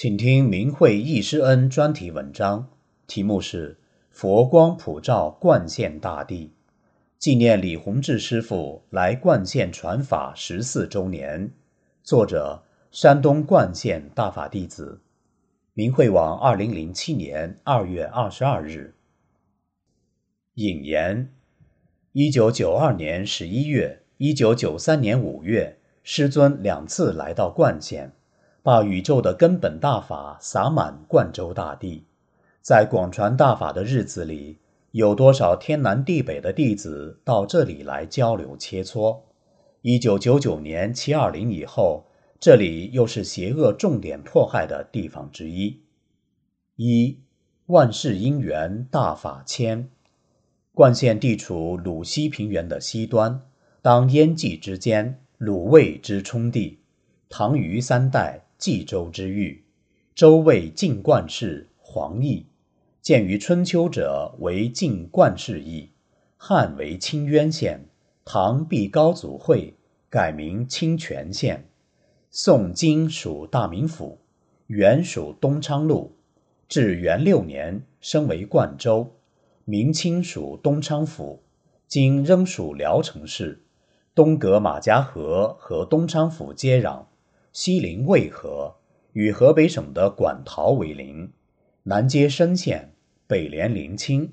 请听明慧忆师恩专题文章，题目是《佛光普照灌县大地》，纪念李洪志师傅来灌县传法十四周年。作者：山东灌县大法弟子。明慧网二零零七年二月二十二日。引言：一九九二年十一月，一九九三年五月，师尊两次来到灌县。把宇宙的根本大法洒满灌州大地，在广传大法的日子里，有多少天南地北的弟子到这里来交流切磋？一九九九年七二零以后，这里又是邪恶重点迫害的地方之一。一万事因缘大法迁，冠县地处鲁西平原的西端，当燕冀之间，鲁卫之冲地，唐虞三代。冀州之域，州为晋冠氏，黄邑。建于春秋者为晋冠氏邑，汉为清渊县，唐避高祖讳，改名清泉县。宋金属大名府，原属东昌路。至元六年升为冠州，明清属东昌府，今仍属聊城市。东隔马家河和东昌府接壤。西临渭河，与河北省的馆陶为邻；南接深县，北连临清，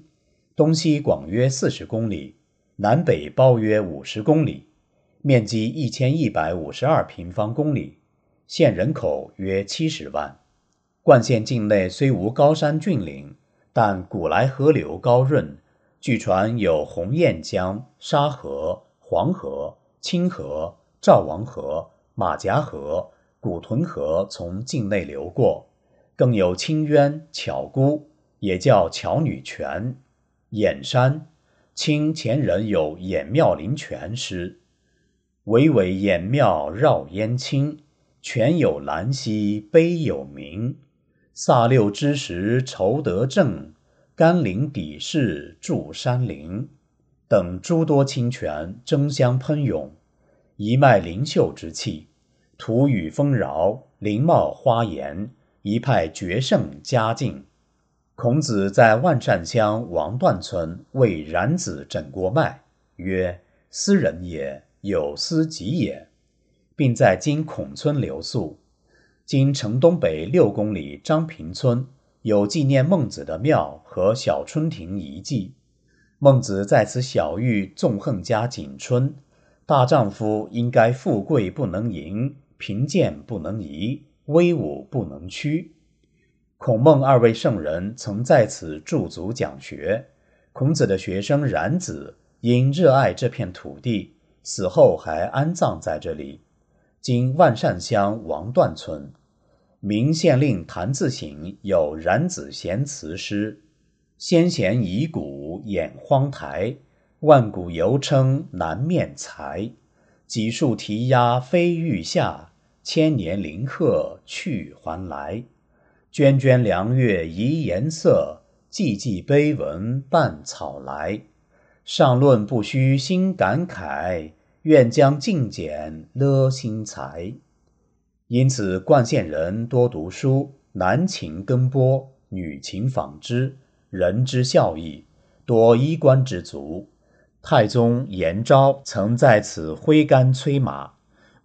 东西广约四十公里，南北包约五十公里，面积一千一百五十二平方公里，县人口约七十万。冠县境内虽无高山峻岭，但古来河流高润，据传有鸿雁江、沙河、黄河、清河、赵王河、马家河。古屯河从境内流过，更有清渊、巧姑，也叫巧女泉、眼山。清前人有眼庙林泉诗：“巍巍眼庙绕烟青，泉有兰兮悲有鸣。萨六之时筹得正，甘霖底势筑山林。”等诸多清泉争相喷涌，一脉灵秀之气。土宇丰饶，林茂花颜，一派绝胜佳境。孔子在万善乡王段村为冉子诊过脉，曰：“斯人也，有斯己也。”并在今孔村留宿。今城东北六公里张平村有纪念孟子的庙和小春亭遗迹。孟子在此小喻纵横家景春：大丈夫应该富贵不能淫。贫贱不能移，威武不能屈。孔孟二位圣人曾在此驻足讲学。孔子的学生冉子因热爱这片土地，死后还安葬在这里。今万善乡王段村，明县令谭自省有冉子贤祠诗：“先贤遗骨掩荒台，万古犹称南面才。”几树啼鸦飞欲下，千年林鹤去还来。涓涓凉月移颜色，寂寂碑文伴草来。上论不须心感慨，愿将尽简勒心裁。因此，冠县人多读书，男勤耕播，女勤纺织，人之孝义，多衣冠之族。太宗延昭曾在此挥杆催马，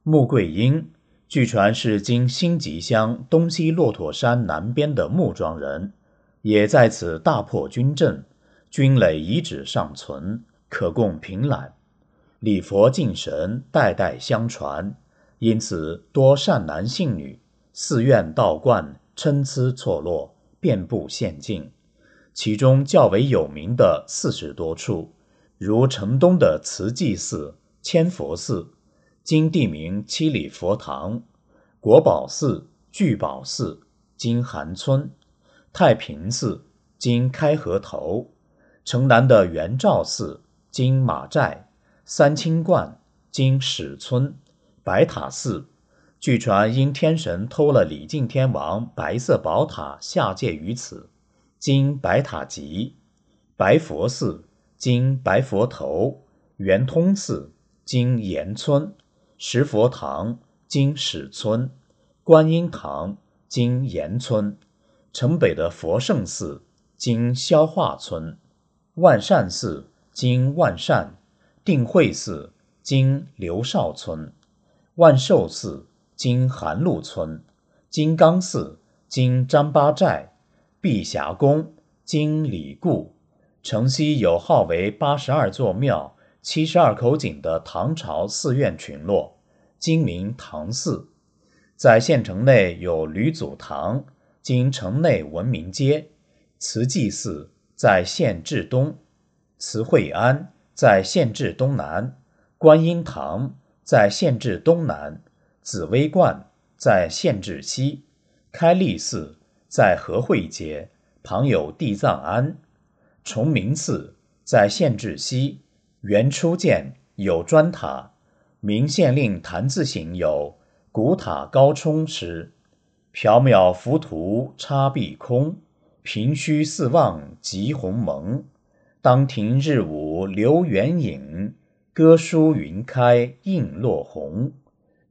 穆桂英据传是今新集乡东西骆驼山南边的木庄人，也在此大破军阵，军垒遗址尚存，可供凭览。礼佛敬神，代代相传，因此多善男信女，寺院道观参差错落，遍布县境，其中较为有名的四十多处。如城东的慈济寺、千佛寺，今地名七里佛堂；国宝寺、聚宝寺，今韩村；太平寺，今开河头；城南的元照寺，今马寨；三清观，今史村；白塔寺，据传因天神偷了李靖天王白色宝塔下界于此，今白塔集；白佛寺，今白佛头；圆通寺，今岩村。石佛堂，今史村；观音堂，今岩村；城北的佛圣寺，今消化村；万善寺，今万善；定慧寺，今刘少村；万寿寺，今韩路村；金刚寺，今张八寨；碧霞宫，今李固。城西有号为八十二座庙。七十二口井的唐朝寺院群落，今名唐寺。在县城内有吕祖堂，今城内文明街。慈济寺在县治东，慈惠庵在县治东南，观音堂在县治东南，紫薇观在县治西，开利寺在和惠街，旁有地藏庵。崇明寺在县治西。原初建有砖塔，明县令谭字行有“古塔高冲诗”，缥缈浮屠插碧空，凭虚四望极鸿蒙。当庭日午流圆影，歌书云开映落红。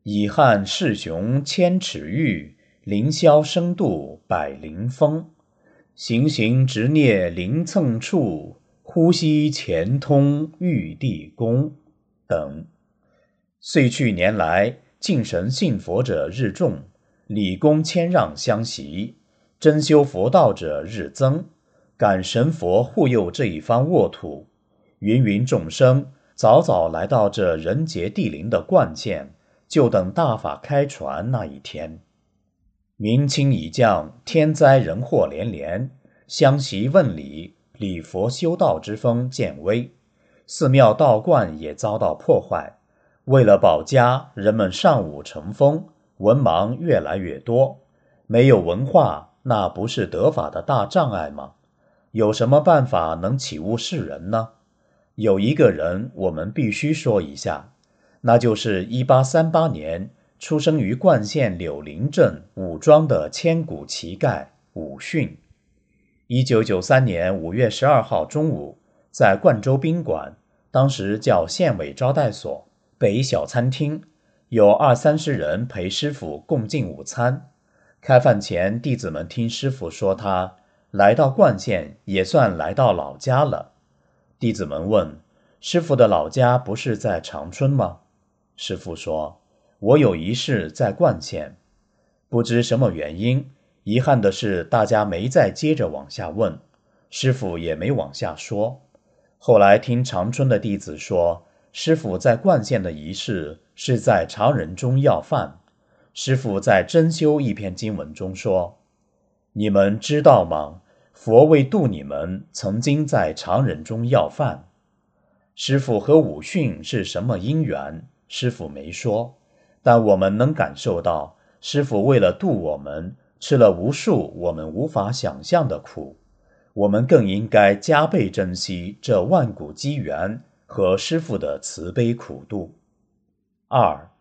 已汉世雄千尺玉，凌霄声度百灵峰。行行执孽灵蹭处。呼吸前通玉帝宫等，岁去年来，敬神信佛者日众，礼功谦让相袭，真修佛道者日增。感神佛护佑这一方沃土，芸芸众生早早来到这人杰地灵的冠县，就等大法开传那一天。明清已降，天灾人祸连连，相习问礼。礼佛修道之风渐微，寺庙道观也遭到破坏。为了保家，人们尚武成风，文盲越来越多。没有文化，那不是得法的大障碍吗？有什么办法能启悟世人呢？有一个人，我们必须说一下，那就是1838年出生于冠县柳林镇武庄的千古奇丐武训。一九九三年五月十二号中午，在冠州宾馆（当时叫县委招待所）北小餐厅，有二三十人陪师傅共进午餐。开饭前，弟子们听师傅说，他来到冠县也算来到老家了。弟子们问：“师傅的老家不是在长春吗？”师傅说：“我有一事在冠县，不知什么原因。”遗憾的是，大家没再接着往下问，师傅也没往下说。后来听长春的弟子说，师傅在冠县的仪式是在常人中要饭。师傅在真修一篇经文中说：“你们知道吗？佛为度你们，曾经在常人中要饭。”师傅和武训是什么因缘？师傅没说，但我们能感受到，师傅为了渡我们。吃了无数我们无法想象的苦，我们更应该加倍珍惜这万古机缘和师傅的慈悲苦度。二，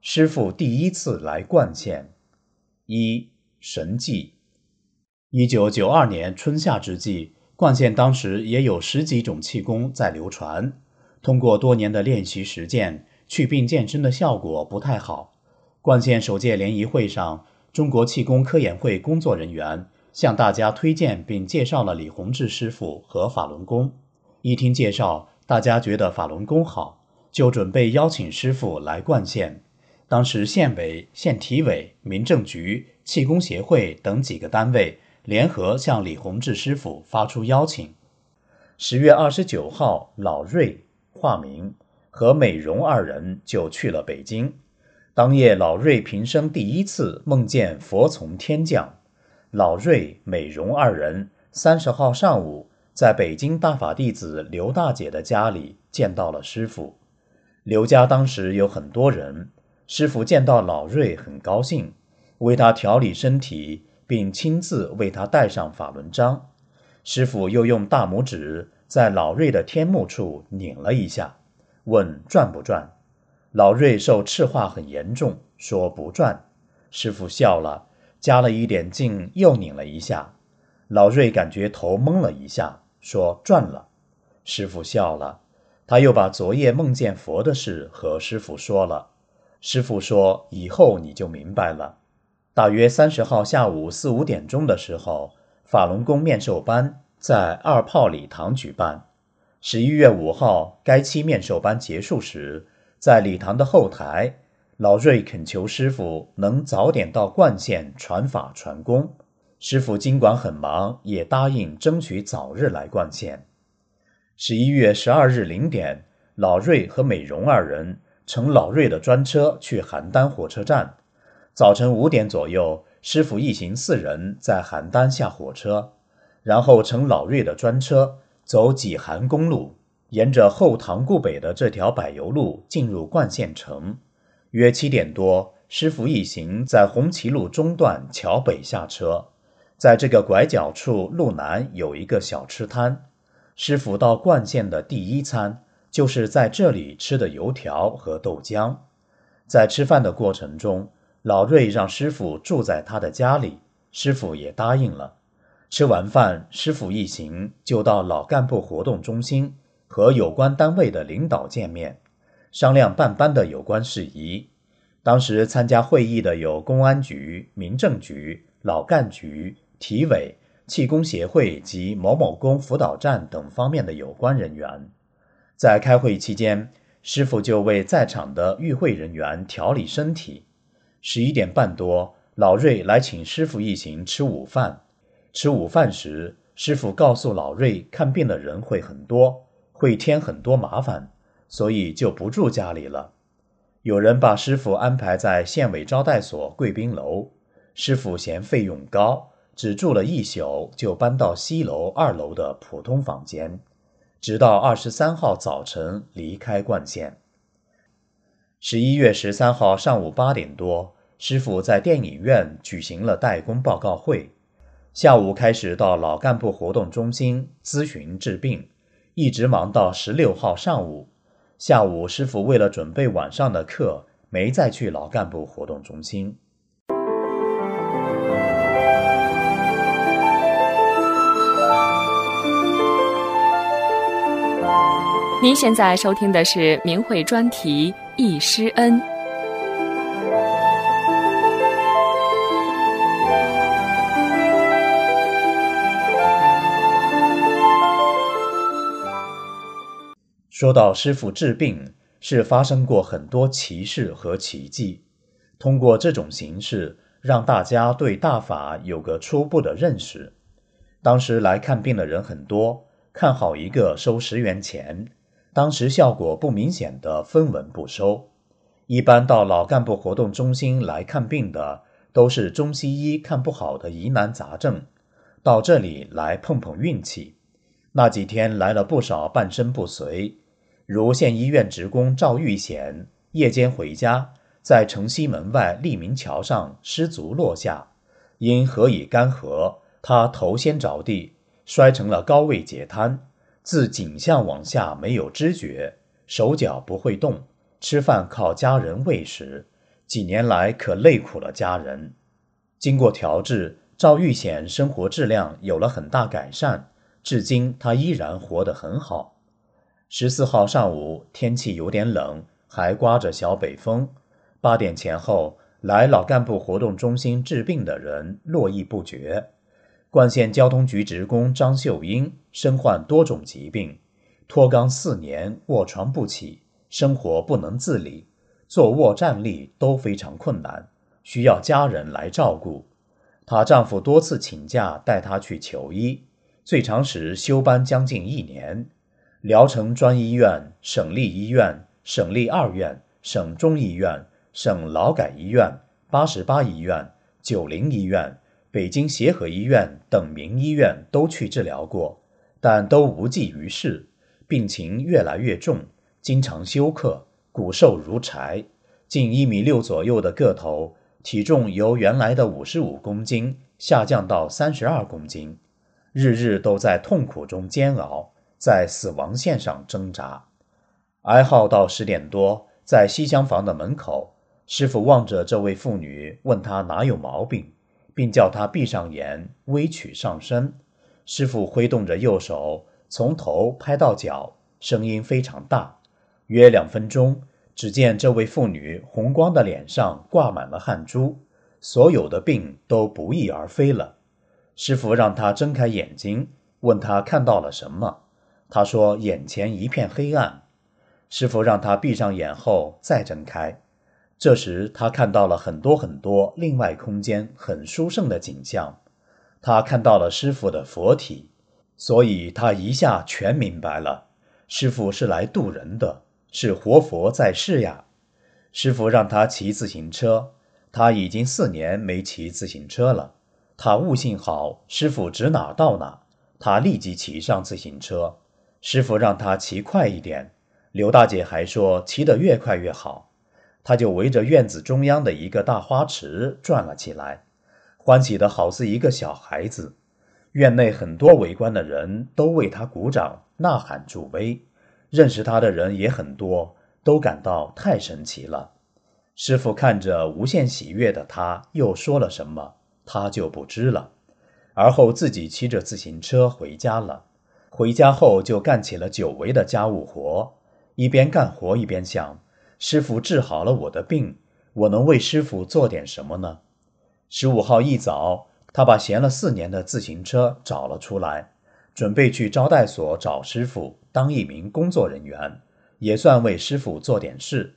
师傅第一次来冠县。一神迹。一九九二年春夏之际，冠县当时也有十几种气功在流传。通过多年的练习实践，祛病健身的效果不太好。冠县首届联谊会上。中国气功科研会工作人员向大家推荐并介绍了李洪志师傅和法轮功。一听介绍，大家觉得法轮功好，就准备邀请师傅来冠县。当时县委、县体委、民政局、气功协会等几个单位联合向李洪志师傅发出邀请。十月二十九号，老瑞（化名）和美容二人就去了北京。当夜，老瑞平生第一次梦见佛从天降。老瑞、美容二人三十号上午在北京大法弟子刘大姐的家里见到了师傅。刘家当时有很多人，师傅见到老瑞很高兴，为他调理身体，并亲自为他戴上法轮章。师傅又用大拇指在老瑞的天目处拧了一下，问转不转。老瑞受赤化很严重，说不转。师傅笑了，加了一点劲，又拧了一下。老瑞感觉头懵了一下，说转了。师傅笑了。他又把昨夜梦见佛的事和师傅说了，师傅说：“以后你就明白了。”大约三十号下午四五点钟的时候，法轮功面授班在二炮礼堂举办。十一月五号，该期面授班结束时，在礼堂的后台，老瑞恳求师傅能早点到冠县传法传功。师傅尽管很忙，也答应争取早日来冠县。十一月十二日零点，老瑞和美容二人乘老瑞的专车去邯郸火车站。早晨五点左右，师傅一行四人在邯郸下火车，然后乘老瑞的专车走济邯公路，沿着后塘固北的这条柏油路进入冠县城。约七点多，师傅一行在红旗路中段桥北下车，在这个拐角处路南有一个小吃摊。师傅到冠县的第一餐就是在这里吃的油条和豆浆。在吃饭的过程中，老瑞让师傅住在他的家里，师傅也答应了。吃完饭，师傅一行就到老干部活动中心和有关单位的领导见面，商量办班的有关事宜。当时参加会议的有公安局、民政局、老干局、体委。气功协会及某某功辅导站等方面的有关人员，在开会期间，师傅就为在场的与会人员调理身体。十一点半多，老瑞来请师傅一行吃午饭。吃午饭时，师傅告诉老瑞，看病的人会很多，会添很多麻烦，所以就不住家里了。有人把师傅安排在县委招待所贵宾楼，师傅嫌费用高。只住了一宿，就搬到西楼二楼的普通房间，直到二十三号早晨离开冠县。十一月十三号上午八点多，师傅在电影院举行了代工报告会，下午开始到老干部活动中心咨询治病，一直忙到十六号上午。下午，师傅为了准备晚上的课，没再去老干部活动中心。您现在收听的是明慧专题《易师恩》。说到师傅治病，是发生过很多奇事和奇迹。通过这种形式，让大家对大法有个初步的认识。当时来看病的人很多，看好一个收十元钱。当时效果不明显的分文不收，一般到老干部活动中心来看病的都是中西医看不好的疑难杂症，到这里来碰碰运气。那几天来了不少半身不遂，如县医院职工赵玉显，夜间回家，在城西门外利民桥上失足落下，因河已干涸，他头先着地，摔成了高位截瘫。自颈项往下没有知觉，手脚不会动，吃饭靠家人喂食。几年来可累苦了家人。经过调治，赵玉显生活质量有了很大改善，至今他依然活得很好。十四号上午天气有点冷，还刮着小北风。八点前后来老干部活动中心治病的人络绎不绝。冠县交通局职工张秀英身患多种疾病，脱肛四年，卧床不起，生活不能自理，坐卧站立都非常困难，需要家人来照顾。她丈夫多次请假带她去求医，最长时休班将近一年。聊城专医院、省立医院、省立二院、省中医院、省劳改医院、八十八医院、九零医院。北京协和医院等名医院都去治疗过，但都无济于事，病情越来越重，经常休克，骨瘦如柴，近一米六左右的个头，体重由原来的五十五公斤下降到三十二公斤，日日都在痛苦中煎熬，在死亡线上挣扎，哀号到十点多，在西厢房的门口，师傅望着这位妇女，问她哪有毛病，并叫她闭上眼，微曲上身。师傅挥动着右手，从头拍到脚。声音非常大，约两分钟，只见这位妇女红光的脸上挂满了汗珠，所有的病都不翼而飞了。师傅让她睁开眼睛，问她看到了什么。他说眼前一片黑暗。师傅让他闭上眼后再睁开，这时他看到了很多很多另外空间很殊胜的景象。他看到了师傅的佛体，所以他一下全明白了。师傅是来渡人的，是活佛在世呀。师傅让他骑自行车，他已经四年没骑自行车了。他悟性好，师傅指哪到哪，他立即骑上自行车。师傅让他骑快一点，刘大姐还说骑得越快越好。他就围着院子中央的一个大花池转了起来，欢喜的好似一个小孩子。院内很多围观的人都为他鼓掌。呐喊助威，认识他的人也很多，都感到太神奇了。师傅看着无限喜悦的他，又说了什么，他就不知了。而后自己骑着自行车回家了。回家后就干起了久违的家务活，一边干活一边想：师傅治好了我的病，我能为师傅做点什么呢？十五号一早，他把闲了四年的自行车找了出来。准备去招待所找师傅当一名工作人员，也算为师傅做点事。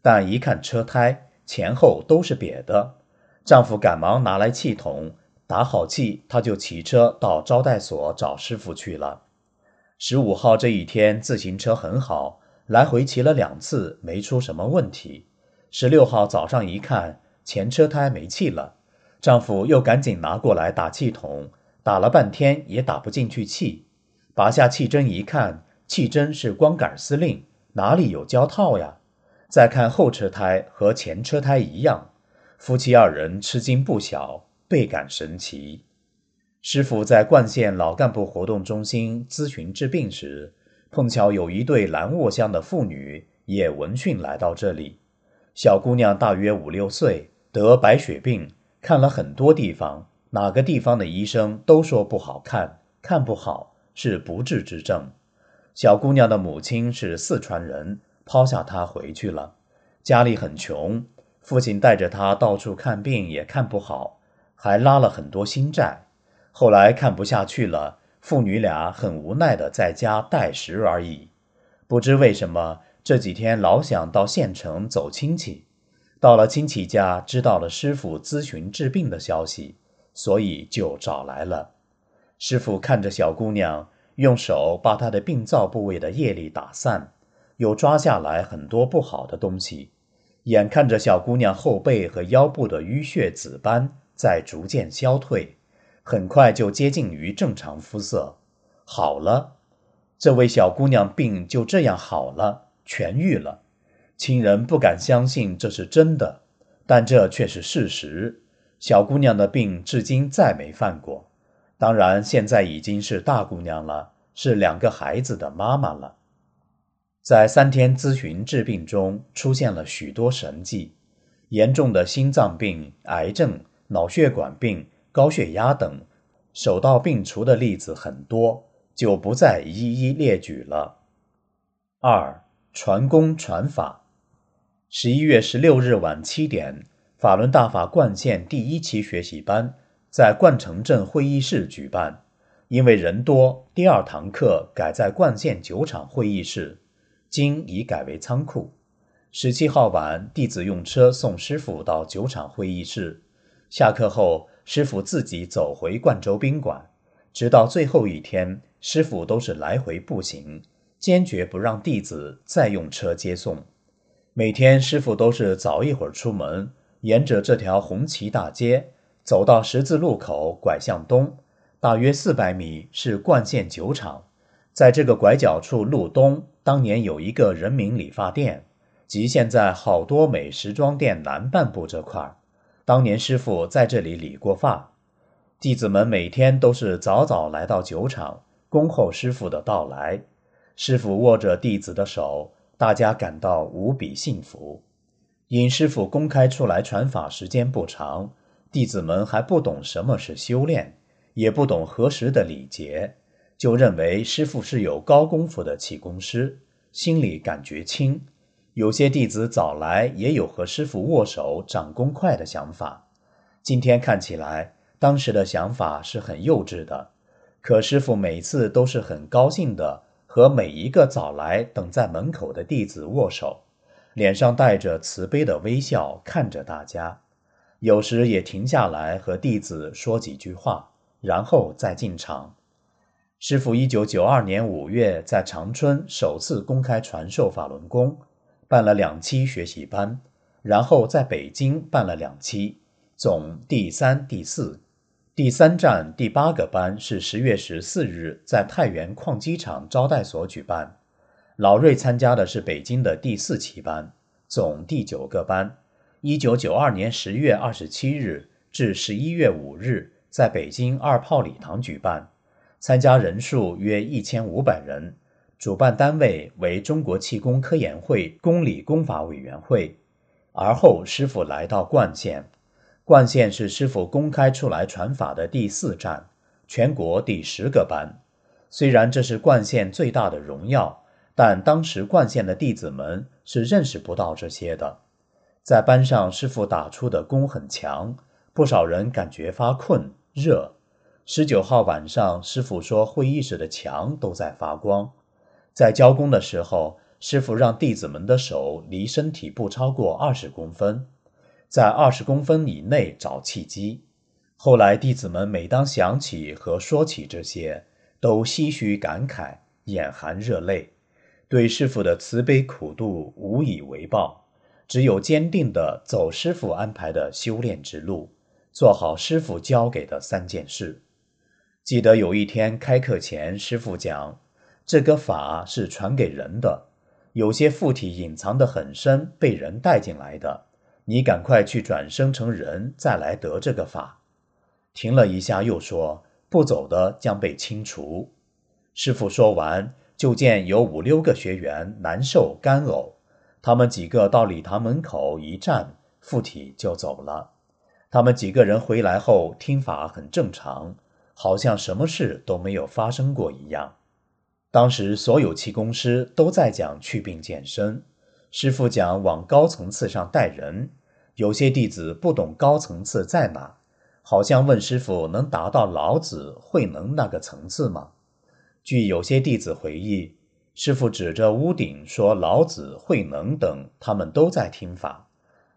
但一看车胎前后都是瘪的，丈夫赶忙拿来气筒打好气，他就骑车到招待所找师傅去了。十五号这一天自行车很好，来回骑了两次没出什么问题。十六号早上一看前车胎没气了，丈夫又赶紧拿过来打气筒。打了半天也打不进去气，拔下气针一看，气针是光杆司令，哪里有胶套呀？再看后车胎和前车胎一样，夫妻二人吃惊不小，倍感神奇。师傅在冠县老干部活动中心咨询治病时，碰巧有一对兰沃乡的妇女也闻讯来到这里。小姑娘大约五六岁，得白血病，看了很多地方。哪个地方的医生都说不好看，看不好是不治之症。小姑娘的母亲是四川人，抛下她回去了，家里很穷，父亲带着她到处看病也看不好，还拉了很多新债。后来看不下去了，父女俩很无奈的在家待食而已。不知为什么这几天老想到县城走亲戚，到了亲戚家，知道了师傅咨询治病的消息。所以就找来了师傅，看着小姑娘，用手把她的病灶部位的业力打散，又抓下来很多不好的东西。眼看着小姑娘后背和腰部的淤血紫斑在逐渐消退，很快就接近于正常肤色，好了。这位小姑娘病就这样好了，痊愈了。亲人不敢相信这是真的，但这却是事实。小姑娘的病至今再没犯过，当然现在已经是大姑娘了，是两个孩子的妈妈了。在三天咨询治病中，出现了许多神迹，严重的心脏病、癌症、脑血管病、高血压等，手到病除的例子很多，就不再一一列举了。二传功传法，十一月十六日晚七点。法轮大法冠县第一期学习班在冠城镇会议室举办，因为人多，第二堂课改在冠县酒厂会议室，今已改为仓库。十七号晚，弟子用车送师傅到酒厂会议室，下课后，师傅自己走回冠州宾馆。直到最后一天，师傅都是来回步行，坚决不让弟子再用车接送。每天，师傅都是早一会儿出门。沿着这条红旗大街走到十字路口，拐向东，大约四百米是冠县酒厂。在这个拐角处路东，当年有一个人民理发店，即现在好多美时装店南半部这块儿。当年师傅在这里理过发，弟子们每天都是早早来到酒厂，恭候师傅的到来。师傅握着弟子的手，大家感到无比幸福。因师傅公开出来传法时间不长，弟子们还不懂什么是修炼，也不懂何时的礼节，就认为师傅是有高功夫的气功师，心里感觉轻。有些弟子早来也有和师傅握手、掌功快的想法。今天看起来，当时的想法是很幼稚的。可师傅每次都是很高兴的和每一个早来等在门口的弟子握手，脸上带着慈悲的微笑看着大家。有时也停下来和弟子说几句话，然后再进场。师傅一九九二年五月在长春首次公开传授法轮功。办了两期学习班，然后在北京办了两期，总第三、第四、第三站第八个班是十月十四日在太原矿机厂招待所举办。老瑞参加的是北京的第四期班，总第九个班。一九九二年十月二十七日至十一月五日在北京二炮礼堂举办，参加人数约一千五百人。主办单位为中国气功科研会公理功法委员会。而后师傅来到冠县，冠县是师傅公开出来传法的第四站，全国第十个班。虽然这是冠县最大的荣耀，但当时冠县的弟子们是认识不到这些的。在班上，师傅打出的功很强，不少人感觉发困热。十九号晚上，师傅说会议室的墙都在发光。在教功的时候，师傅让弟子们的手离身体不超过二十公分，在二十公分以内找契机。后来，弟子们每当想起和说起这些，都唏嘘感慨，眼含热泪，对师傅的慈悲苦度无以为报，只有坚定地走师傅安排的修炼之路，做好师傅交给的三件事。记得有一天开课前，师傅讲。这个法是传给人的，有些附体隐藏的很深，被人带进来的。你赶快去转生成人，再来得这个法。停了一下，又说：“不走的将被清除。”师傅说完，就见有五六个学员难受干呕，他们几个到礼堂门口一站，附体就走了。他们几个人回来后听法很正常，好像什么事都没有发生过一样。当时所有气功师都在讲祛病健身，师傅讲往高层次上带人。有些弟子不懂高层次在哪，好像问师傅能达到老子慧能那个层次吗？据有些弟子回忆，师傅指着屋顶说：“老子慧能等他们都在听法。”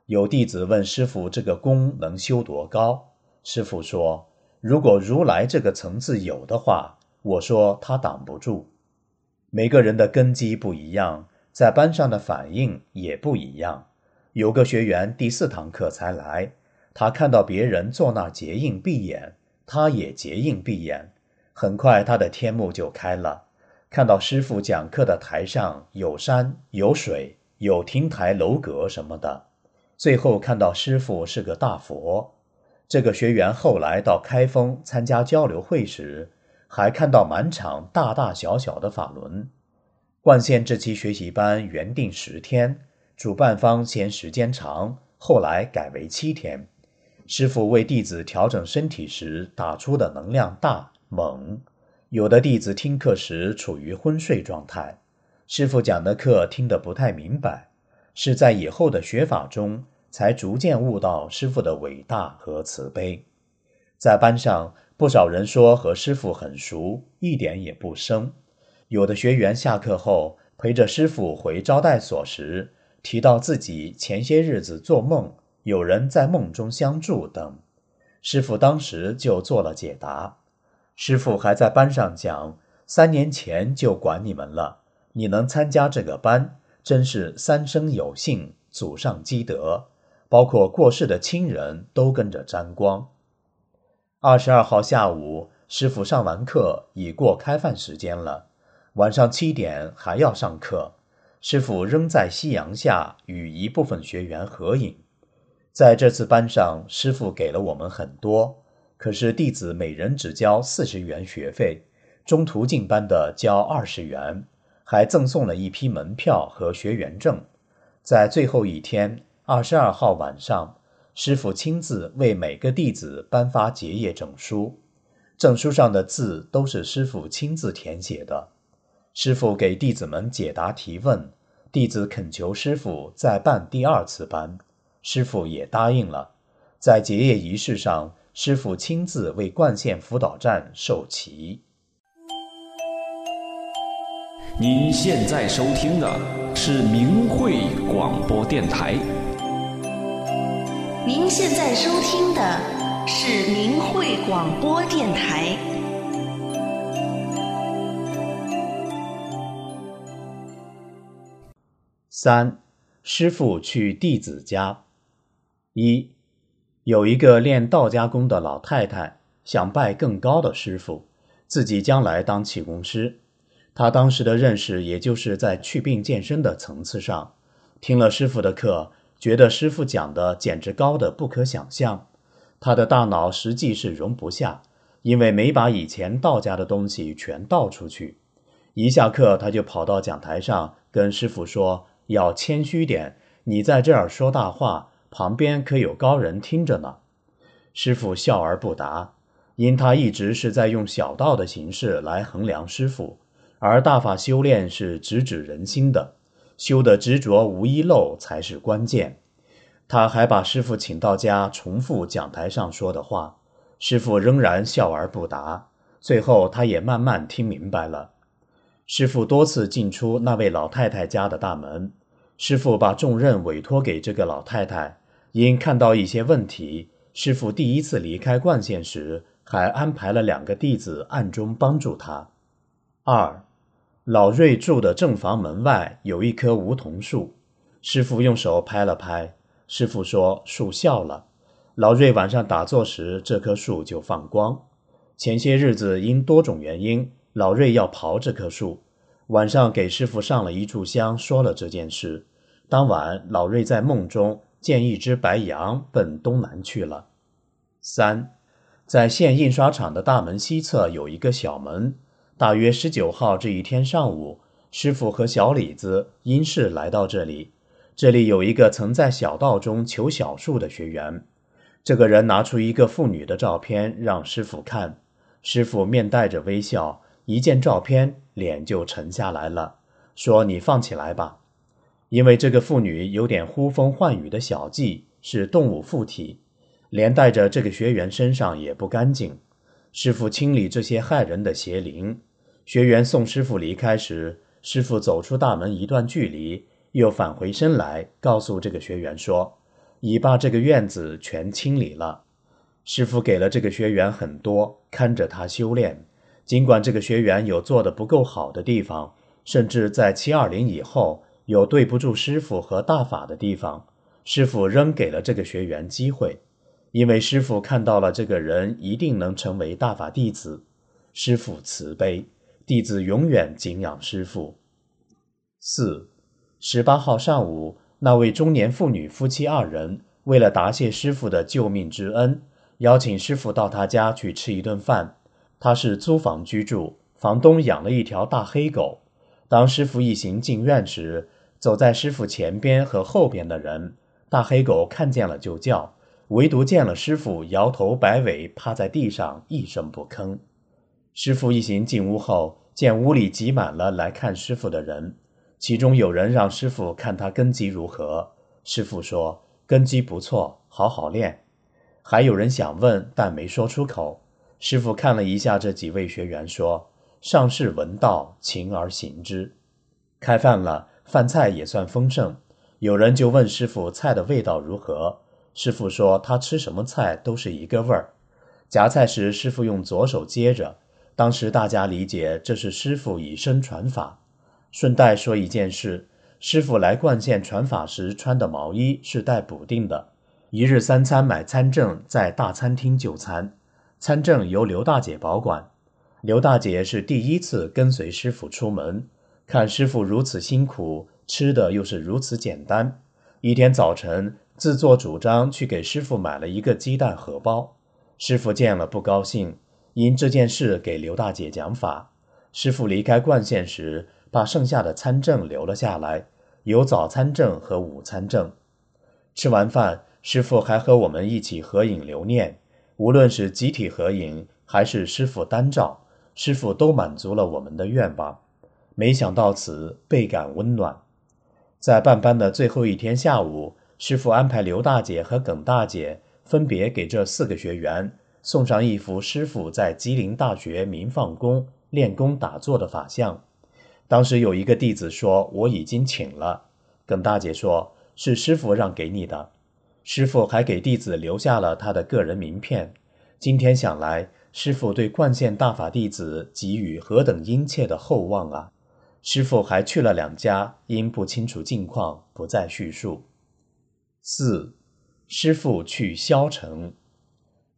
有弟子问师傅：“这个功能修多高？”师傅说：“如果如来这个层次有的话，我说他挡不住。”每个人的根基不一样，在班上的反应也不一样。有个学员第四堂课才来，他看到别人坐那结印闭眼，他也结印闭眼。很快他的天目就开了，看到师傅讲课的台上有山有水有亭台楼阁什么的，最后看到师傅是个大佛。这个学员后来到开封参加交流会时。还看到满场大大小小的法轮。冠县这期学习班原定十天，主办方嫌时间长，后来改为七天。师傅为弟子调整身体时打出的能量大猛，有的弟子听课时处于昏睡状态，师傅讲的课听得不太明白，是在以后的学法中才逐渐悟到师傅的伟大和慈悲。在班上。不少人说和师傅很熟，一点也不生。有的学员下课后陪着师傅回招待所时，提到自己前些日子做梦，有人在梦中相助等。师傅当时就做了解答。师傅还在班上讲：“三年前就管你们了，你能参加这个班，真是三生有幸，祖上积德，包括过世的亲人都跟着沾光。”二十二号下午，师傅上完课，已过开饭时间了。晚上七点还要上课，师傅仍在夕阳下与一部分学员合影。在这次班上，师傅给了我们很多，可是弟子每人只交四十元学费，中途进班的交二十元，还赠送了一批门票和学员证。在最后一天，二十二号晚上，师傅亲自为每个弟子颁发结业证书，证书上的字都是师傅亲自填写的。师傅给弟子们解答提问，弟子恳求师傅再办第二次班。师傅也答应了，在结业仪式上，师傅亲自为冠县辅导站授旗。您现在收听的是明慧广播电台。您现在收听的是明慧广播电台。三，师傅去弟子家。一，有一个练道家功的老太太，想拜更高的师傅，自己将来当气功师。她当时的认识，也就是在祛病健身的层次上，听了师傅的课，觉得师傅讲的简直高的不可想象。他的大脑实际是容不下，因为没把以前道家的东西全倒出去。一下课，他就跑到讲台上跟师傅说：“要谦虚点，你在这儿说大话。”旁边可有高人听着呢，师傅笑而不答，因他一直是在用小道的形式来衡量师傅，而大法修炼是直指人心的，修的执着无遗漏才是关键。他还把师傅请到家，重复讲台上说的话，师傅仍然笑而不答。最后，他也慢慢听明白了。师傅多次进出那位老太太家的大门，师傅把重任委托给这个老太太。因看到一些问题，师傅第一次离开冠县时，还安排了两个弟子暗中帮助他。二，老瑞住的正房门外有一棵梧桐树，师傅用手拍了拍，师傅说树笑了。老瑞晚上打坐时，这棵树就放光。前些日子因多种原因，老瑞要刨这棵树，晚上给师傅上了一炷香，说了这件事。当晚，老瑞在梦中。见一只白羊奔东南去了。三，在县印刷厂的大门西侧有一个小门。大约十九号这一天上午，师傅和小李子因事来到这里。这里有一个曾在小道中求小树的学员。这个人拿出一个妇女的照片让师傅看。师傅面带着微笑，一见照片脸就沉下来了，说：“你放起来吧。”因为这个妇女有点呼风唤雨的小技，是动物附体，连带着这个学员身上也不干净。师傅清理这些害人的邪灵。学员送师傅离开时，师傅走出大门一段距离，又返回身来，告诉这个学员说：“已把这个院子全清理了。”师傅给了这个学员很多，看着他修炼。尽管这个学员有做的不够好的地方，甚至在七二零以后。有对不住师傅和大法的地方，师傅仍给了这个学员机会，因为师傅看到了这个人一定能成为大法弟子。师傅慈悲，弟子永远敬仰师傅。四，十八号上午，那位中年妇女夫妻二人为了答谢师傅的救命之恩，邀请师傅到他家去吃一顿饭。他是租房居住，房东养了一条大黑狗。当师傅一行进院时，走在师傅前边和后边的人，大黑狗看见了就叫，唯独见了师傅摇头摆尾，趴在地上一声不吭。师傅一行进屋后，见屋里挤满了来看师傅的人，其中有人让师傅看他根基如何，师傅说根基不错，好好练。还有人想问，但没说出口。师傅看了一下这几位学员，说：“上士闻道，勤而行之。”开饭了。饭菜也算丰盛，有人就问师傅菜的味道如何。师傅说他吃什么菜都是一个味儿。夹菜时，师傅用左手接着。当时大家理解这是师傅以身传法。顺带说一件事：师傅来冠县传法时穿的毛衣是带补丁的。一日三餐买餐证，在大餐厅就餐，餐证由刘大姐保管。刘大姐是第一次跟随师傅出门。看师傅如此辛苦，吃的又是如此简单。一天早晨，自作主张去给师傅买了一个鸡蛋荷包。师傅见了不高兴，因这件事给刘大姐讲法。师傅离开冠县时，把剩下的参政留了下来，有早餐证和午餐证。吃完饭，师傅还和我们一起合影留念。无论是集体合影，还是师傅单照，师傅都满足了我们的愿望。没想到此，倍感温暖。在办班的最后一天下午，师傅安排刘大姐和耿大姐分别给这四个学员送上一幅师傅在吉林大学明放宫练功打坐的法像。当时有一个弟子说：“我已经请了。”耿大姐说：“是师傅让给你的。”师傅还给弟子留下了他的个人名片。今天想来，师傅对冠县大法弟子给予何等殷切的厚望啊！师傅还去了两家，因不清楚近况，不再叙述。四，师傅去萧城。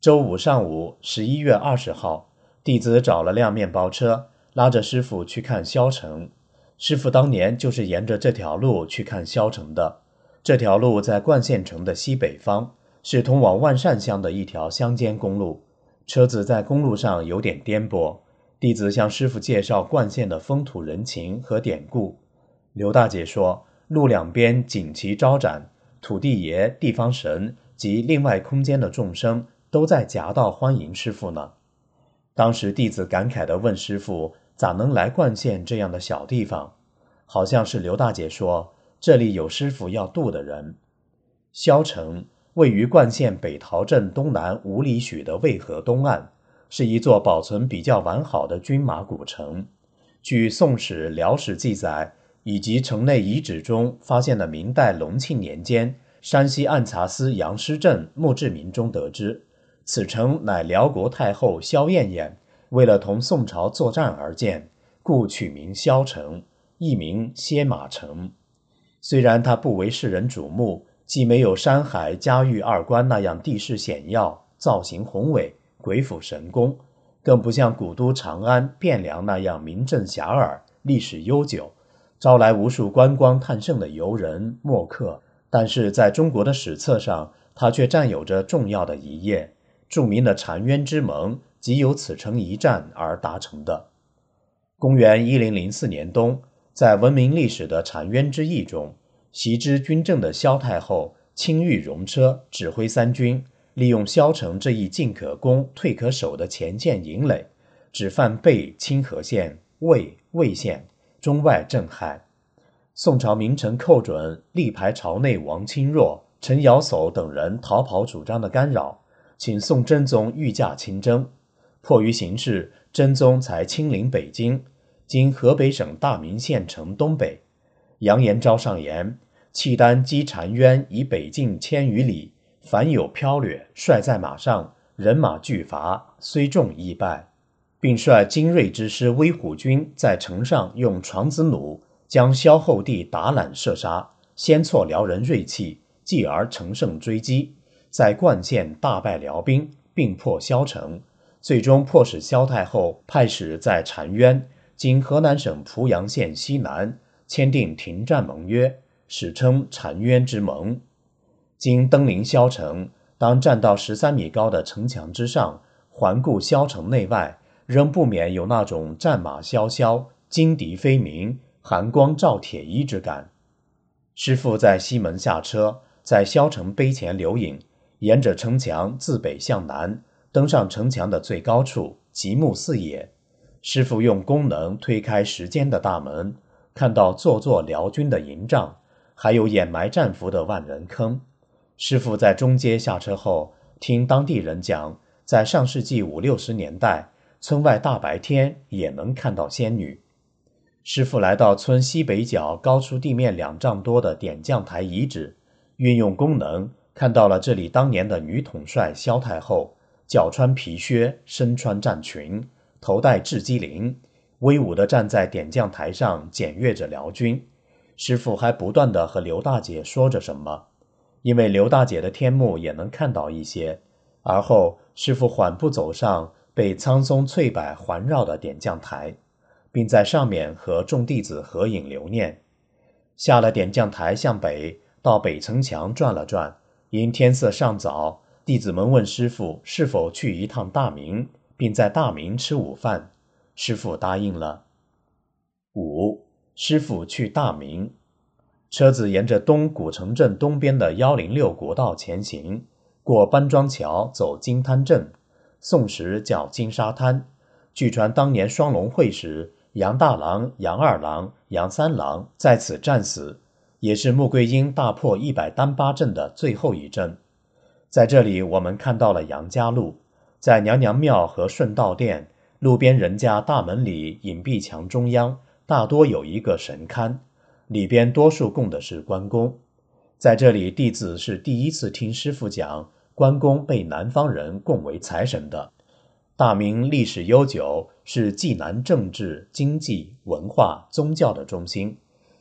周五上午，十一月二十号，弟子找了辆面包车，拉着师傅去看萧城。师傅当年就是沿着这条路去看萧城的。这条路在冠县城的西北方，是通往万善乡的一条乡间公路。车子在公路上有点颠簸。弟子向师傅介绍冠县的风土人情和典故。刘大姐说，路两边锦旗招展，土地爷、地方神及另外空间的众生都在夹道欢迎师傅呢。当时弟子感慨地问师傅：“咋能来冠县这样的小地方？”好像是刘大姐说。这里有师傅要渡的人。萧城位于冠县北陶镇东南五里许的渭河东岸，是一座保存比较完好的军马古城。据《宋史》《辽史》记载，以及城内遗址中发现的明代隆庆年间山西按察司杨师镇墓志铭中得知，此城乃辽国太后萧燕燕为了同宋朝作战而建，故取名萧城，亦名歇马城。虽然它不为世人瞩目，既没有山海嘉峪二关那样地势险要、造型宏伟、鬼斧神工，更不像古都长安、汴梁那样名震遐迩、历史悠久，招来无数观光探胜的游人墨客。但是，在中国的史册上，它却占有着重要的一页。著名的澶渊之盟即由此城一战而达成的。公元一零零四年冬。在闻名历史的澶渊之役中，袭之军政的萧太后亲御戎车，指挥三军，利用萧城这一进可攻、退可守的前线营垒，只犯被清河县、魏魏县中外震撼。宋朝名臣寇准力排朝内王钦若、陈尧叟等人逃跑主张的干扰，请宋真宗御驾亲征。迫于形势，真宗才亲临北京。今河北省大名县城东北，杨延昭上言：契丹击澶渊以北境千余里，凡有飘掠，率在马上，人马俱乏，虽众亦败，并率精锐之师威虎军在城上用床子弩将萧后帝打揽射杀，先挫辽人锐气，继而乘胜追击，在冠县大败辽兵，并破萧城，最终迫使萧太后派使在澶渊。经河南省濮阳县西南签订停战盟约，史称澶渊之盟。经登临萧城，当站到十三米高的城墙之上，环顾萧城内外，仍不免有那种战马萧萧、金笛飞鸣、寒光照铁衣之感。师傅在西门下车，在萧城碑前留影，沿着城墙自北向南，登上城墙的最高处，极目四野。师傅用功能推开时间的大门，看到座座辽军的营帐，还有掩埋战俘的万人坑。师傅在中街下车后，听当地人讲，在上世纪五六十年代，村外大白天也能看到仙女。师傅来到村西北角高出地面两丈多的点将台遗址，运用功能看到了这里当年的女统帅萧太后，脚穿皮靴，身穿战裙。头戴雉鸡翎，威武地站在点将台上检阅着辽军。师傅还不断地和刘大姐说着什么，因为刘大姐的天目也能看到一些。而后，师傅缓步走上被苍松翠柏环绕的点将台，并在上面和众弟子合影留念。下了点将台，向北到北城墙转了转。因天色尚早，弟子们问师傅是否去一趟大明，并在大明吃午饭。师傅答应了。五，师傅去大明。车子沿着东古城镇东边的幺零六国道前行，过班庄桥，走金滩镇。宋时叫金沙滩。据传当年双龙会时。杨大郎、杨二郎、杨三郎在此战死，也是穆桂英大破一百单八阵的最后一阵。在这里，我们看到了杨家路，在娘娘庙和顺道殿路边人家大门里隐蔽墙中央，大多有一个神龛，里边多数供的是关公。在这里，弟子是第一次听师傅讲关公被南方人供为财神的。大明历史悠久，是济南政治、经济、文化、宗教的中心。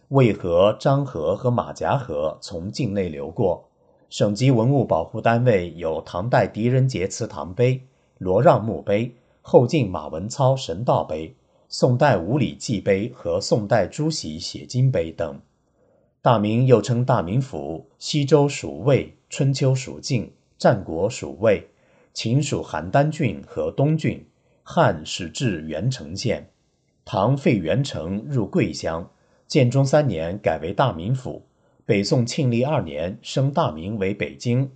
渭河、漳河和马夹河从境内流过。省级文物保护单位有唐代狄仁杰祠堂碑、罗让墓碑、后晋马文操神道碑、宋代五礼记碑和宋代朱熹写经碑等。大明又称大名府，西周属魏，春秋属晋，战国属魏。秦属邯郸郡和东郡，汉始置元城县，唐废元城入桂乡，建中三年改为大名府。北宋庆历二年升大名为北京，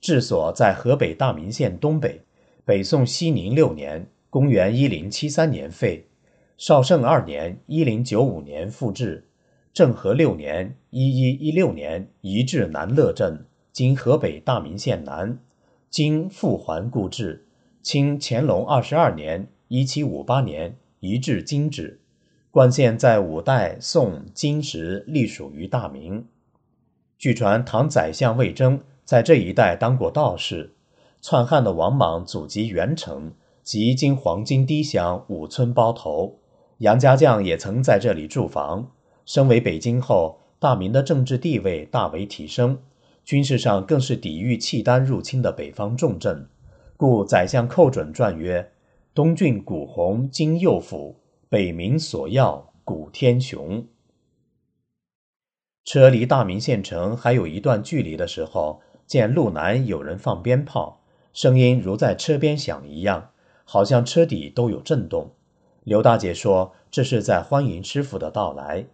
治所在河北大名县东北。北宋熙宁六年（公元1073年）废。绍圣二年 （1095 年）复置。政和六年 （1116 年）移至南乐镇，今河北大名县南。今复还故治，清乾隆二十二年（一七五八年）移至今址。冠县在五代、宋、金时隶属于大明。据传唐宰相魏征在这一带当过道士。篡汉的王莽祖籍元城，即今黄金堤乡五村包头。杨家将也曾在这里驻防。升为北京后，大明的政治地位大为提升。军事上更是抵御契丹入侵的北方重镇，故宰相寇准传曰：“东郡古洪今右府，北冥所要古天雄。”车离大明县城还有一段距离的时候，见路南有人放鞭炮，声音如在车边响一样，好像车底都有震动。刘大姐说：“这是在欢迎师傅的到来。”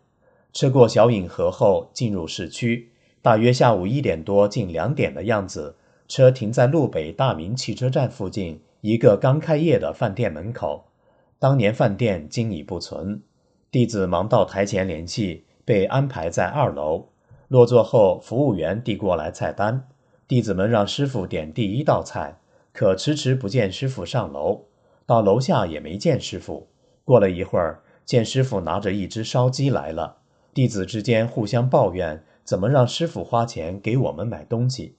车过小引河后，进入市区。大约下午一点多，近两点的样子，车停在路北大明汽车站附近一个刚开业的饭店门口。当年饭店今已不存。弟子忙到台前联系，被安排在二楼。落座后，服务员递过来菜单，弟子们让师傅点第一道菜，可迟迟不见师傅上楼。到楼下也没见师傅。过了一会儿，见师傅拿着一只烧鸡来了，弟子之间互相抱怨。怎么让师傅花钱给我们买东西？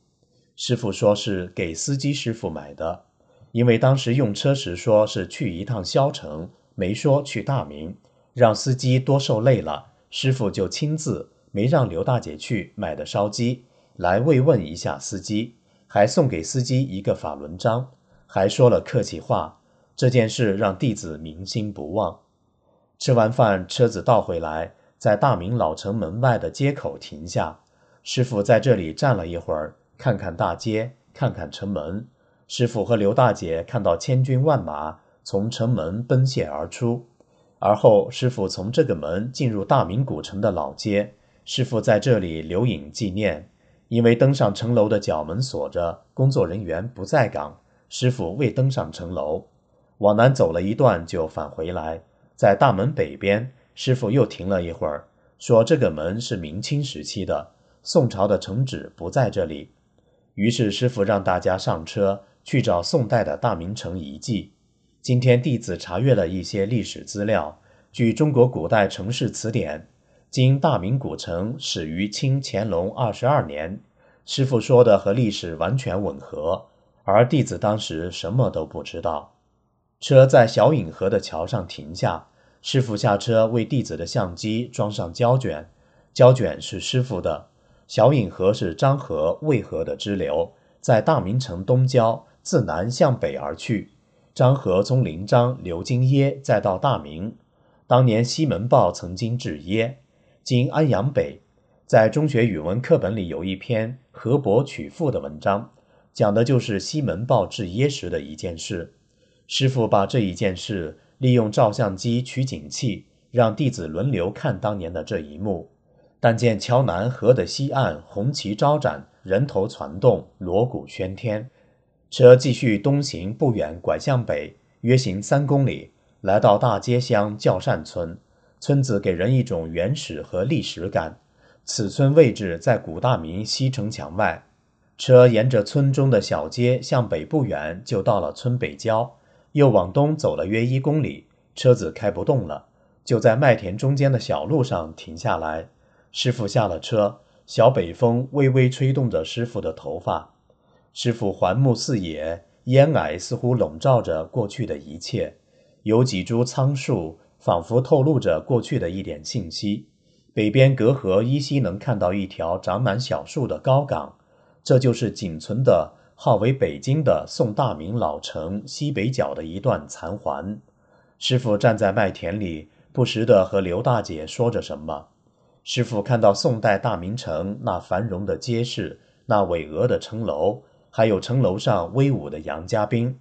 师傅说是给司机师傅买的，因为当时用车时说是去一趟萧城，没说去大明，让司机多受累了，师傅就亲自没让刘大姐去买的烧鸡来慰问一下司机，还送给司机一个法轮章，还说了客气话。这件事让弟子铭心不忘。吃完饭，车子倒回来。在大明老城门外的街口停下，师傅在这里站了一会儿，看看大街，看看城门。师傅和刘大姐看到千军万马从城门奔泻而出，而后师傅从这个门进入大明古城的老街。师傅在这里留影纪念，因为登上城楼的角门锁着，工作人员不在岗，师傅未登上城楼。往南走了一段就返回来，在大门北边。师傅又停了一会儿，说：“这个门是明清时期的，宋朝的城址不在这里。”于是师傅让大家上车去找宋代的大明城遗迹。今天弟子查阅了一些历史资料，据《中国古代城市词典》，今大明古城始于清乾隆二十二年。师傅说的和历史完全吻合，而弟子当时什么都不知道。车在小引河的桥上停下。师傅下车为弟子的相机装上胶卷，胶卷是师傅的。小引河是漳河、渭河的支流，在大明城东郊，自南向北而去。漳河从临漳流经耶，再到大明。当年西门豹曾经治耶，今安阳北。在中学语文课本里有一篇《河伯取妇》的文章，讲的就是西门豹治耶时的一件事。师傅把这一件事利用照相机取景器，让弟子轮流看当年的这一幕。但见桥南河的西岸红旗招展，人头攒动，锣鼓喧天。车继续东行不远，拐向北，约行三公里，来到大街乡教善村。村子给人一种原始和历史感。此村位置在古大明西城墙外，车沿着村中的小街向北不远，就到了村北郊。又往东走了约一公里，车子开不动了，就在麦田中间的小路上停下来。师傅下了车，小北风微微吹动着师傅的头发。师傅环目四野，烟霭似乎笼罩着过去的一切，有几株苍树仿佛透露着过去的一点信息。北边隔河依稀能看到一条长满小树的高岗，这就是仅存的号为北京的宋大明老城西北角的一段残垣。师傅站在麦田里，不时地和刘大姐说着什么。师傅看到宋代大明城那繁荣的街市，那巍峨的城楼，还有城楼上威武的杨家兵。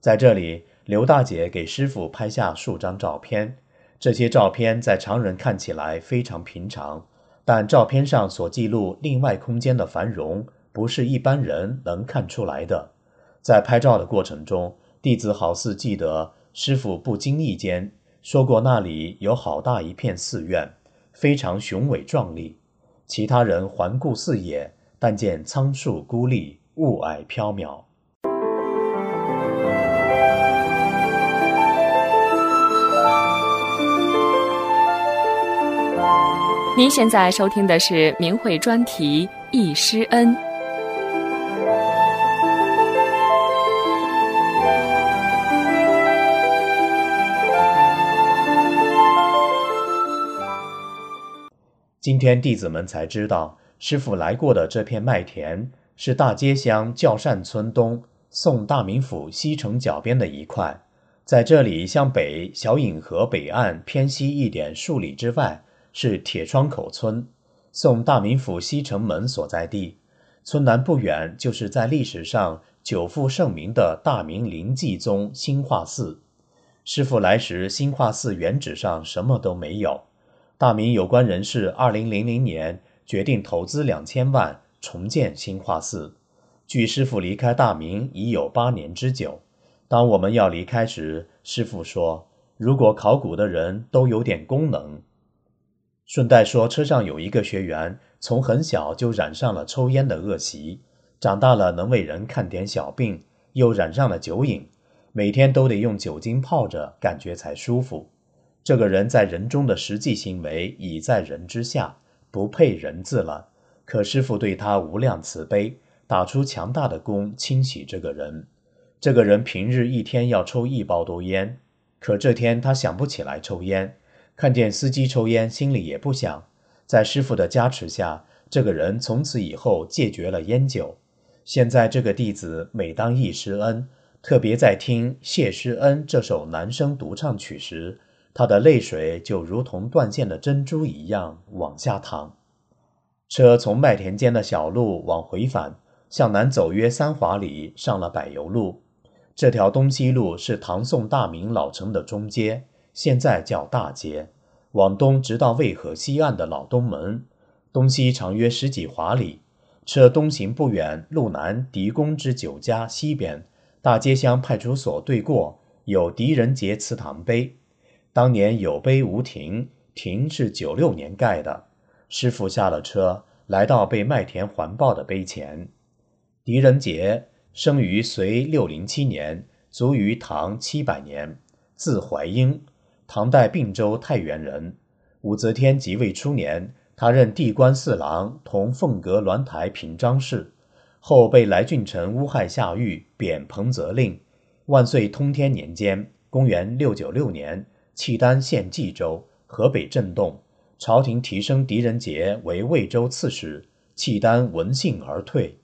在这里，刘大姐给师傅拍下数张照片。这些照片在常人看起来非常平常，但照片上所记录另外空间的繁荣，不是一般人能看出来的。在拍照的过程中，弟子好似记得师傅不经意间说过，那里有好大一片寺院，非常雄伟壮丽。其他人环顾四野，但见苍树孤立，雾霭缥缈。您现在收听的是明慧专题《忆师恩》。今天弟子们才知道，师傅来过的这片麦田是大街乡教善村东宋大名府西城角边的一块，在这里向北小引河北岸偏西一点数里之外。是铁窗口村，宋大名府西城门所在地。村南不远，就是在历史上久负盛名的大明灵济宗兴化寺。师傅来时，兴化寺原址上什么都没有。大明有关人士二零零零年决定投资两千万重建兴化寺。距师傅离开大明已有八年之久。当我们要离开时，师傅说：“如果考古的人都有点功能。”顺带说，车上有一个学员，从很小就染上了抽烟的恶习，长大了能为人看点小病，又染上了酒瘾，每天都得用酒精泡着，感觉才舒服。这个人在人中的实际行为已在人之下，不配人字了。可师傅对他无量慈悲，打出强大的功清洗这个人。这个人平日一天要抽一包多烟，可这天他想不起来抽烟。看见司机抽烟，心里也不想。在师傅的加持下，这个人从此以后戒绝了烟酒。现在这个弟子每当忆师恩，特别在听谢师恩这首男声独唱曲时，他的泪水就如同断线的珍珠一样往下淌。车从麦田间的小路往回返，向南走约三华里，上了柏油路。这条东西路是唐宋大明老城的中街。现在叫大街，往东直到渭河西岸的老东门，东西长约十几华里。车东行不远，路南狄公之酒家西边，大街乡派出所对过有狄仁杰祠堂碑。当年有碑无亭，亭是九六年盖的。师傅下了车，来到被麦田环抱的碑前。狄仁杰生于隋六零七年，卒于唐七百年，字怀英。唐代并州太原人，武则天即位初年，他任地官四郎，同凤阁鸾台平章事，后被来俊臣诬害下狱，贬彭泽令。万岁通天年间（公元696年），契丹陷冀州，河北震动，朝廷提升狄仁杰为魏州刺史，契丹闻信而退。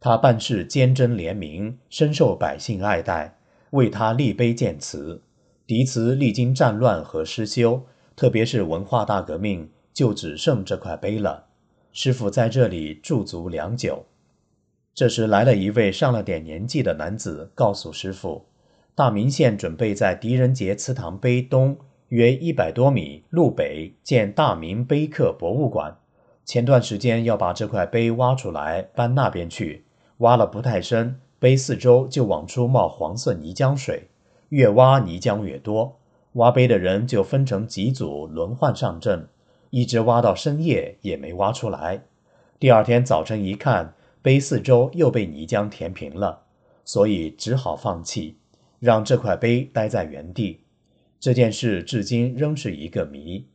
他办事坚贞廉明，深受百姓爱戴，为他立碑建祠。狄祠历经战乱和失修，特别是文化大革命，就只剩这块碑了。师傅在这里驻足良久。这时来了一位上了点年纪的男子，告诉师傅，大明县准备在狄仁杰祠堂碑东约一百多米路北建大明碑刻博物馆。前段时间要把这块碑挖出来搬那边去，挖了不太深，碑四周就往出冒黄色泥浆水，越挖泥浆越多。挖碑的人就分成几组轮换上阵，一直挖到深夜也没挖出来。第二天早晨一看。碑四周又被泥浆填平了，所以只好放弃，让这块碑待在原地。这件事至今仍是一个谜。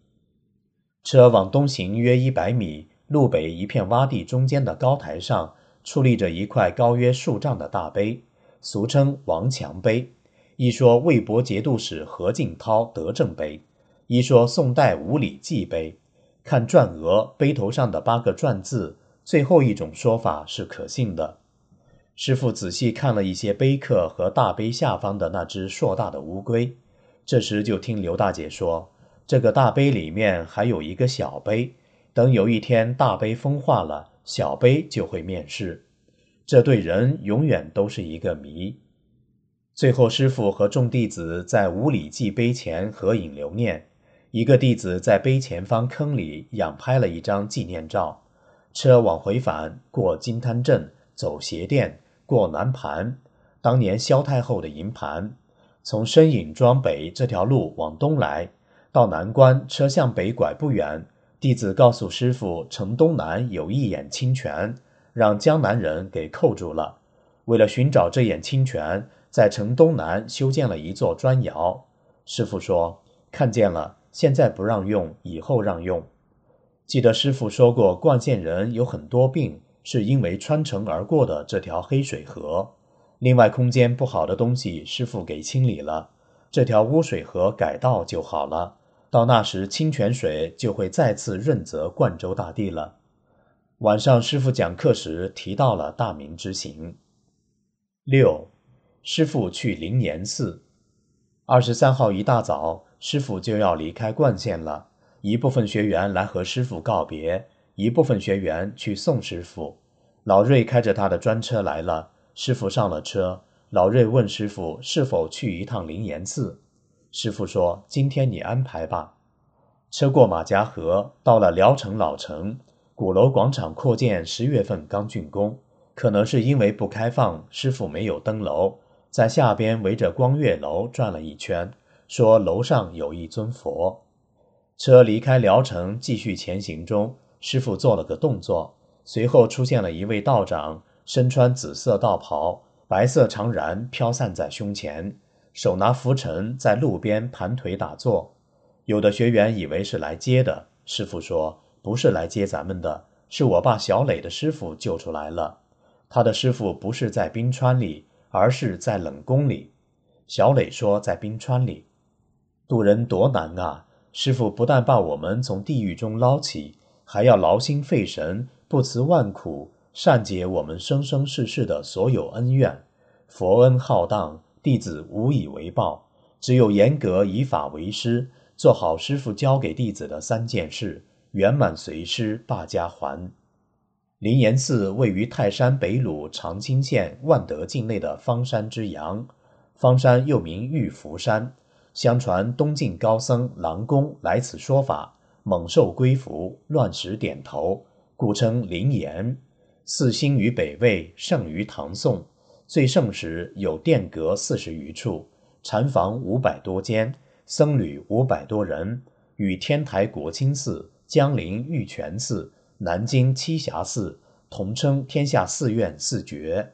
车往东行约一百米，路北一片洼地中间的高台上，矗立着一块高约数丈的大碑，俗称王强碑。一说魏博节度使何敬涛德政碑，一说宋代五里记碑。看篆额，碑头上的八个篆字。最后一种说法是可信的。师傅仔细看了一些碑刻和大碑下方的那只硕大的乌龟，这时就听刘大姐说：“这个大碑里面还有一个小碑，等有一天大碑风化了，小碑就会面世。这对人永远都是一个谜。”最后，师傅和众弟子在五里祭碑前合影留念，一个弟子在碑前方坑里仰拍了一张纪念照。车往回返，过金滩镇，走鞋店，过南盘，当年萧太后的营盘。从深影庄北这条路往东来，到南关，车向北拐不远。弟子告诉师傅，城东南有一眼清泉，让江南人给扣住了。为了寻找这眼清泉，在城东南修建了一座砖窑。师傅说：“看见了，现在不让用，以后让用。”记得师傅说过，冠县人有很多病，是因为穿城而过的这条黑水河。另外，空间不好的东西，师傅给清理了，这条污水河改道就好了。到那时，清泉水就会再次润泽冠州大地了。晚上，师傅讲课时提到了大明之行。六，师傅去灵岩寺。二十三号一大早，师傅就要离开冠县了。一部分学员来和师傅告别，一部分学员去送师傅。老瑞开着他的专车来了，师傅上了车。老瑞问师傅是否去一趟灵岩寺，师傅说：“今天你安排吧。”车过马家河，到了聊城老城，鼓楼广场扩建，十月份刚竣工，可能是因为不开放，师傅没有登楼，在下边围着光月楼转了一圈，说楼上有一尊佛。车离开聊城，继续前行中，师傅做了个动作，随后出现了一位道长，身穿紫色道袍，白色长髯飘散在胸前，手拿拂尘，在路边盘腿打坐。有的学员以为是来接的，师傅说不是来接咱们的，是我把小磊的师傅救出来了。他的师傅不是在冰川里，而是在冷宫里。小磊说在冰川里，渡人多难啊！师傅不但把我们从地狱中捞起，还要劳心费神、不辞万苦，善解我们生生世世的所有恩怨。佛恩浩荡，弟子无以为报，只有严格以法为师，做好师傅教给弟子的三件事，圆满随师，把家还。灵岩寺位于泰山北鲁长清县万德境内的方山之阳，方山又名玉福山。相传东晋高僧郎公来此说法，猛兽归伏，乱石点头，故称灵岩。寺兴于北魏，盛于唐宋，最盛时有殿阁四十余处，禅房五百多间，僧侣五百多人，与天台国清寺、江陵玉泉寺、南京栖霞寺同称天下寺院四绝，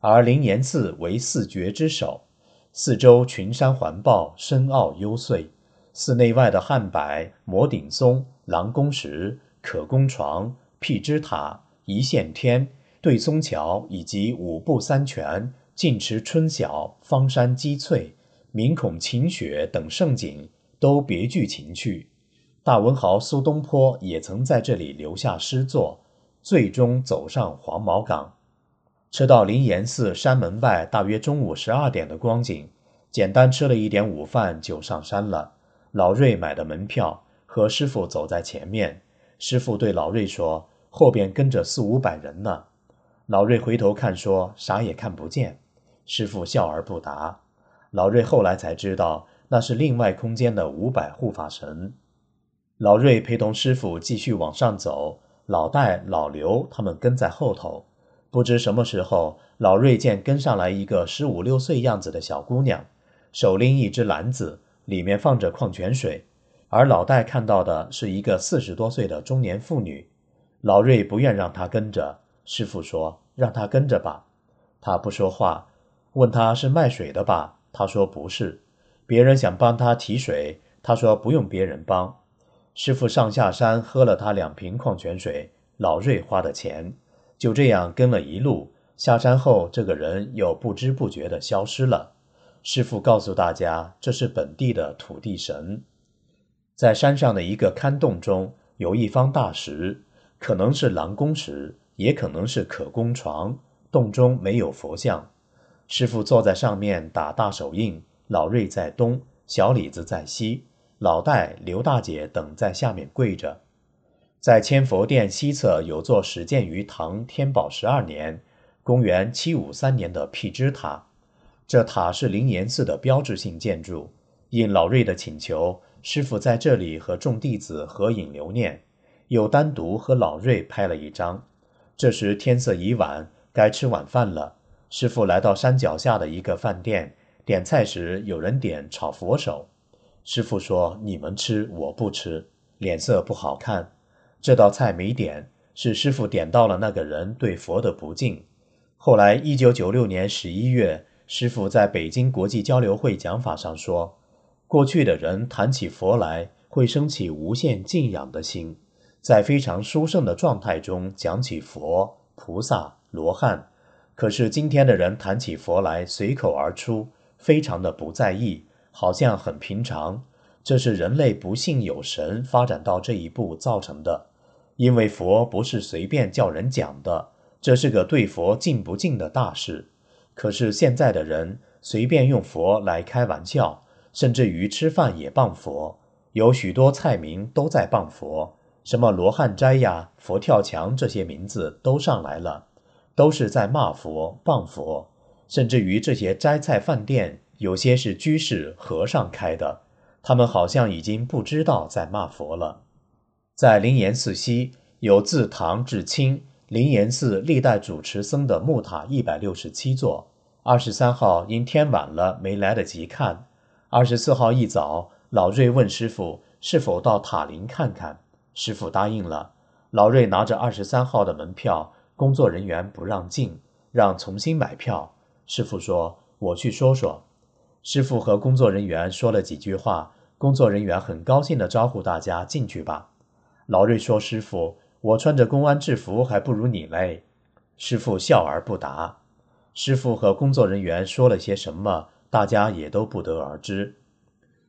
而灵岩寺为四绝之首。四周群山环抱，深奥幽邃。寺内外的汉柏、摩顶松、狼宫石、可宫床、辟支塔、一线天、对松桥以及五步三泉、晋池春晓、方山积翠、明孔晴雪等胜景，都别具情趣。大文豪苏东坡也曾在这里留下诗作，最终走上黄毛岗。车到灵岩寺山门外，大约中午十二点的光景。简单吃了一点午饭，就上山了。老瑞买的门票，和师傅走在前面。师傅对老瑞说：“后边跟着四五百人呢。老瑞回头看，说啥也看不见。师傅笑而不答。老瑞后来才知道，那是另外空间的五百护法神。老瑞陪同师傅继续往上走，老戴、老刘他们跟在后头。不知什么时候，老瑞见跟上来一个十五六岁样子的小姑娘，手拎一只篮子，里面放着矿泉水。而老戴看到的是一个四十多岁的中年妇女，老瑞不愿让他跟着。师傅说：“让他跟着吧。”他不说话。问他是卖水的吧？他说不是。别人想帮他提水，他说不用别人帮。师傅上下山喝了他两瓶矿泉水，老瑞花的钱。就这样跟了一路，下山后这个人又不知不觉地消失了。师傅告诉大家，这是本地的土地神。在山上的一个龛洞中，有一方大石，可能是狼宫石，也可能是可宫床。洞中没有佛像，师傅坐在上面打大手印。老瑞在东，小李子在西，老戴、刘大姐等在下面跪着。在千佛殿西侧有座始建于唐天宝十二年（公元753年）的辟支塔，这塔是灵岩寺的标志性建筑。应老瑞的请求。师傅在这里和众弟子合影留念，又单独和老瑞拍了一张。这时天色已晚，该吃晚饭了。师傅来到山脚下的一个饭店，点菜时有人点炒佛手，师傅说：“你们吃，我不吃，脸色不好看。”这道菜没点，是师傅点到了那个人对佛的不敬。后来，一九九六年十一月，师傅在北京国际交流会讲法上说。过去的人谈起佛来，会升起无限敬仰的心，在非常殊胜的状态中讲起佛、菩萨、罗汉。可是今天的人谈起佛来，随口而出，非常的不在意，好像很平常。这是人类不信有神发展到这一步造成的。因为佛不是随便叫人讲的，这是个对佛敬不敬的大事。可是现在的人随便用佛来开玩笑。甚至于吃饭也谤佛，有许多菜名都在谤佛，什么罗汉斋呀、佛跳墙这些名字都上来了，都是在骂佛、谤佛。甚至于这些斋菜饭店，有些是居士、和尚开的，他们好像已经不知道在骂佛了。在灵岩寺西有自唐至清灵岩寺历代主持僧的木塔一百六十七座，二十三号因天晚了没来得及看。二十四号一早，老瑞问师傅是否到塔林看看，师傅答应了。老瑞拿着二十三号的门票，工作人员不让进，让重新买票。师傅说：“我去说说。”师傅和工作人员说了几句话，工作人员很高兴地招呼大家进去吧。老瑞说：“师傅，我穿着公安制服还不如你嘞。”师傅笑而不答。师傅和工作人员说了些什么？大家也都不得而知。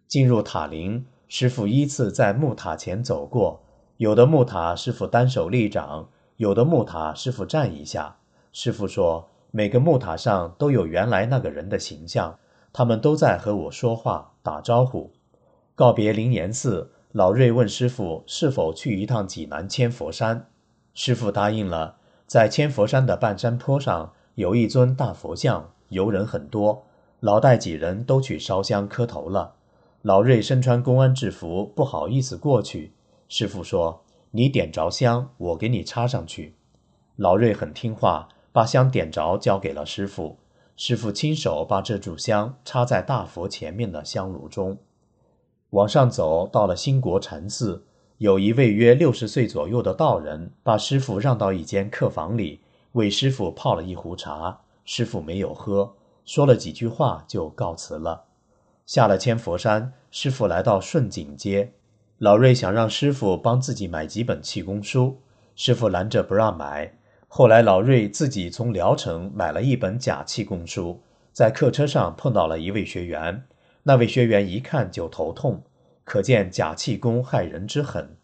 进入塔林，师傅依次在木塔前走过，有的木塔师傅单手立掌，有的木塔师傅站一下。师傅说，每个木塔上都有原来那个人的形象，他们都在和我说话打招呼。告别灵岩寺，老瑞问师傅是否去一趟济南千佛山，师傅答应了。在千佛山的半山坡上有一尊大佛像，游人很多。老戴几人都去烧香磕头了，老瑞身穿公安制服，不好意思过去。师傅说：“你点着香，我给你插上去。”老瑞很听话，把香点着，交给了师傅。师傅亲手把这炷香插在大佛前面的香炉中。往上走，到了兴国禅寺，有一位约六十岁左右的道人，把师傅让到一间客房里，为师傅泡了一壶茶。师傅没有喝。说了几句话就告辞了。下了千佛山，师傅来到顺景街。老瑞想让师傅帮自己买几本气功书，师傅拦着不让买。后来老瑞自己从聊城买了一本假气功书，在客车上碰到了一位学员，那位学员一看就头痛，可见假气功害人之狠。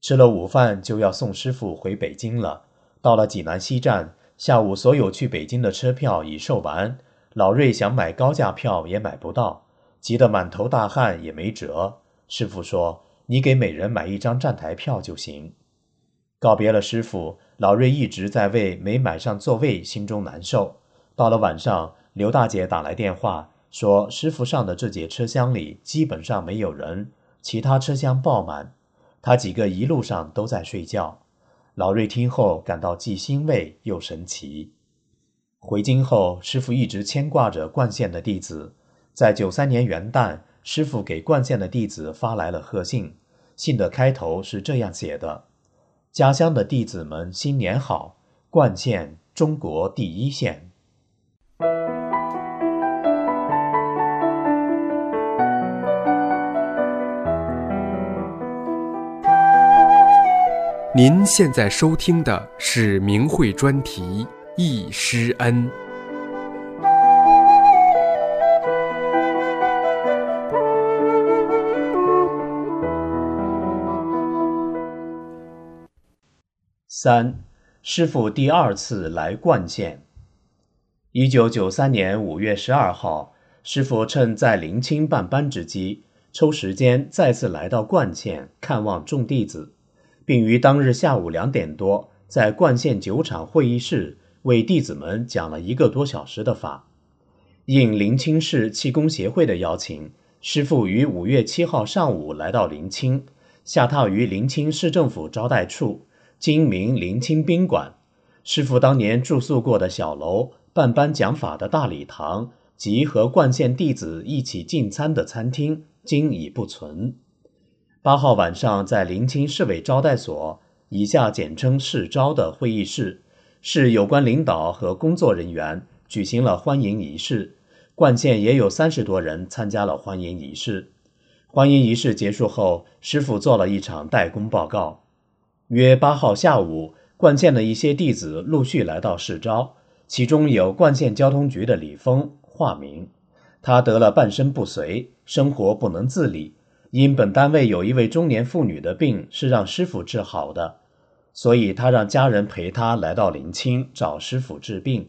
吃了午饭就要送师傅回北京了。到了济南西站，下午所有去北京的车票已售完。老瑞想买高价票也买不到，急得满头大汗也没辙。师傅说：“你给每人买一张站台票就行。”告别了师傅，老瑞一直在为没买上座位心中难受。到了晚上，刘大姐打来电话，说师傅上的这节车厢里基本上没有人，其他车厢爆满，他几个一路上都在睡觉。老瑞听后感到既欣慰又神奇。回京后，师傅一直牵挂着冠县的弟子。在九三年元旦，师傅给冠县的弟子发来了贺信，信的开头是这样写的：“家乡的弟子们，新年好！冠县，中国第一县。”您现在收听的是明慧专题《忆师恩》。三，师傅第二次来冠县。一九九三年五月十二号，师傅趁在临清办班之机，抽时间再次来到冠县看望众弟子。并于当日下午两点多，在冠县酒厂会议室为弟子们讲了一个多小时的法。应临清市气功协会的邀请，师傅于五月七号上午来到临清，下榻于临清市政府招待处（今明临清宾馆）。师傅当年住宿过的小楼、办班讲法的大礼堂及和冠县弟子一起进餐的餐厅，今已不存。八号晚上，在临清市委招待所（以下简称市招）的会议室，市有关领导和工作人员举行了欢迎仪式。冠县也有三十多人参加了欢迎仪式。欢迎仪式结束后，师傅做了一场代工报告。约八号下午，冠县的一些弟子陆续来到市招，其中有冠县交通局的李峰（化名），他得了半身不遂，生活不能自理。因本单位有一位中年妇女的病是让师傅治好的，所以他让家人陪他来到临清找师傅治病。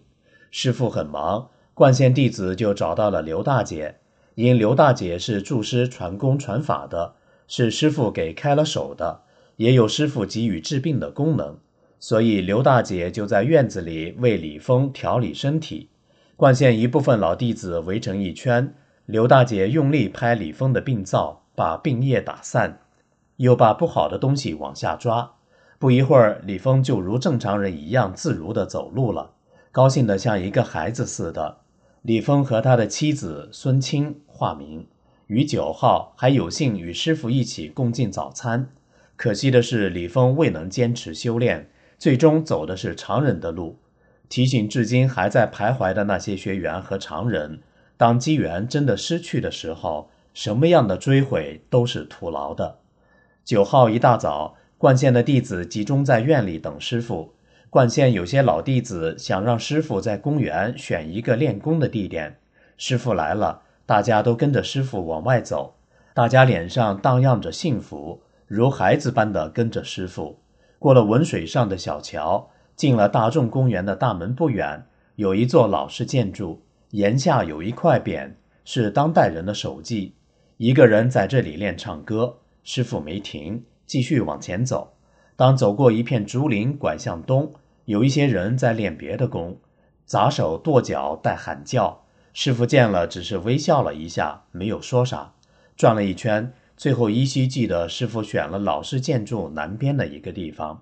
师傅很忙，冠县弟子就找到了刘大姐。因刘大姐是助师传功传法的，是师傅给开了手的，也有师傅给予治病的功能，所以刘大姐就在院子里为李峰调理身体。冠县一部分老弟子围成一圈，刘大姐用力拍李峰的病灶。把病液打散，又把不好的东西往下抓。不一会儿，李峰就如正常人一样自如地走路了，高兴得像一个孩子似的。李峰和他的妻子孙清（化名）于九号还有幸与师傅一起共进早餐。可惜的是，李峰未能坚持修炼，最终走的是常人的路。提醒至今还在徘徊的那些学员和常人：当机缘真的失去的时候。什么样的追悔都是徒劳的。九号一大早，冠县的弟子集中在院里等师傅。冠县有些老弟子想让师傅在公园选一个练功的地点。师傅来了，大家都跟着师傅往外走，大家脸上荡漾着幸福，如孩子般的跟着师傅。过了文水上的小桥，进了大众公园的大门不远，有一座老式建筑，檐下有一块匾，是当代人的手迹。一个人在这里练唱歌，师傅没停，继续往前走。当走过一片竹林，拐向东，有一些人在练别的功，砸手跺脚带喊叫。师傅见了，只是微笑了一下，没有说啥。转了一圈，最后依稀记得师傅选了老式建筑南边的一个地方。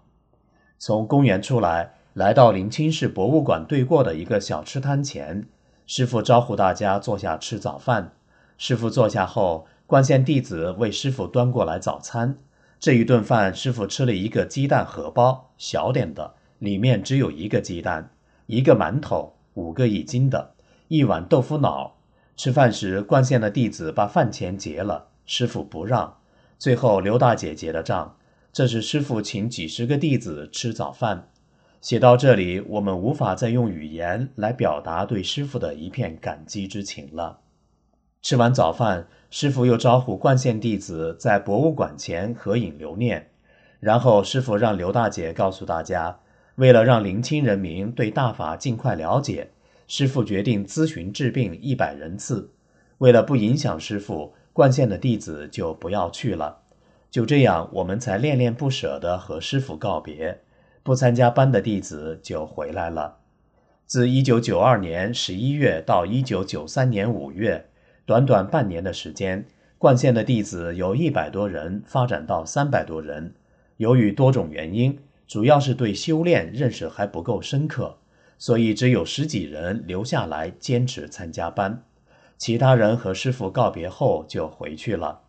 从公园出来，来到临清市博物馆对过的一个小吃摊前，师傅招呼大家坐下吃早饭。师傅坐下后。冠县弟子为师傅端过来早餐。这一顿饭，师傅吃了一个鸡蛋荷包，小点的，里面只有一个鸡蛋；一个馒头，五个一斤的；一碗豆腐脑。吃饭时，冠县的弟子把饭钱结了，师傅不让。最后，刘大姐结了账。这是师傅请几十个弟子吃早饭。写到这里，我们无法再用语言来表达对师傅的一片感激之情了。吃完早饭。师傅又招呼冠县弟子在博物馆前合影留念，然后师傅让刘大姐告诉大家，为了让临清人民对大法尽快了解，师傅决定咨询治病一百人次。为了不影响师傅，冠县的弟子就不要去了。就这样，我们才恋恋不舍地和师傅告别。不参加班的弟子就回来了。自1992年11月到1993年5月，短短半年的时间，冠县的弟子由一百多人发展到三百多人。由于多种原因，主要是对修炼认识还不够深刻，所以只有十几人留下来坚持参加班。其他人和师傅告别后就回去了。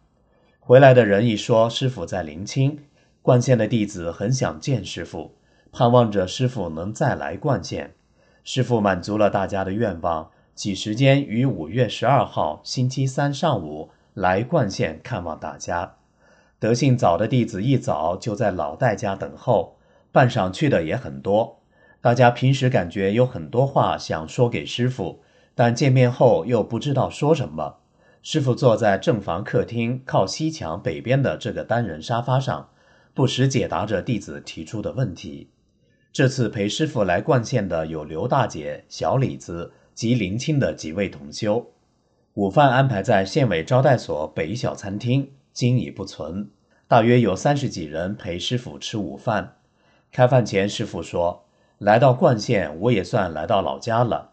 回来的人一说师傅在临清，冠县的弟子很想见师傅，盼望着师傅能再来冠县。师傅满足了大家的愿望，挤时间于五月十二号星期三上午来冠县看望大家。德性早的弟子一早就在老戴家等候，半晌去的也很多。大家平时感觉有很多话想说给师傅，但见面后又不知道说什么。师傅坐在正房客厅靠西墙北边的这个单人沙发上，不时解答着弟子提出的问题。这次陪师傅来灌县的有刘大姐、小李子及林清的几位同修。午饭安排在县委招待所北小餐厅，今已不存。大约有三十几人陪师傅吃午饭。开饭前，师傅说：“来到灌县，我也算来到老家了。”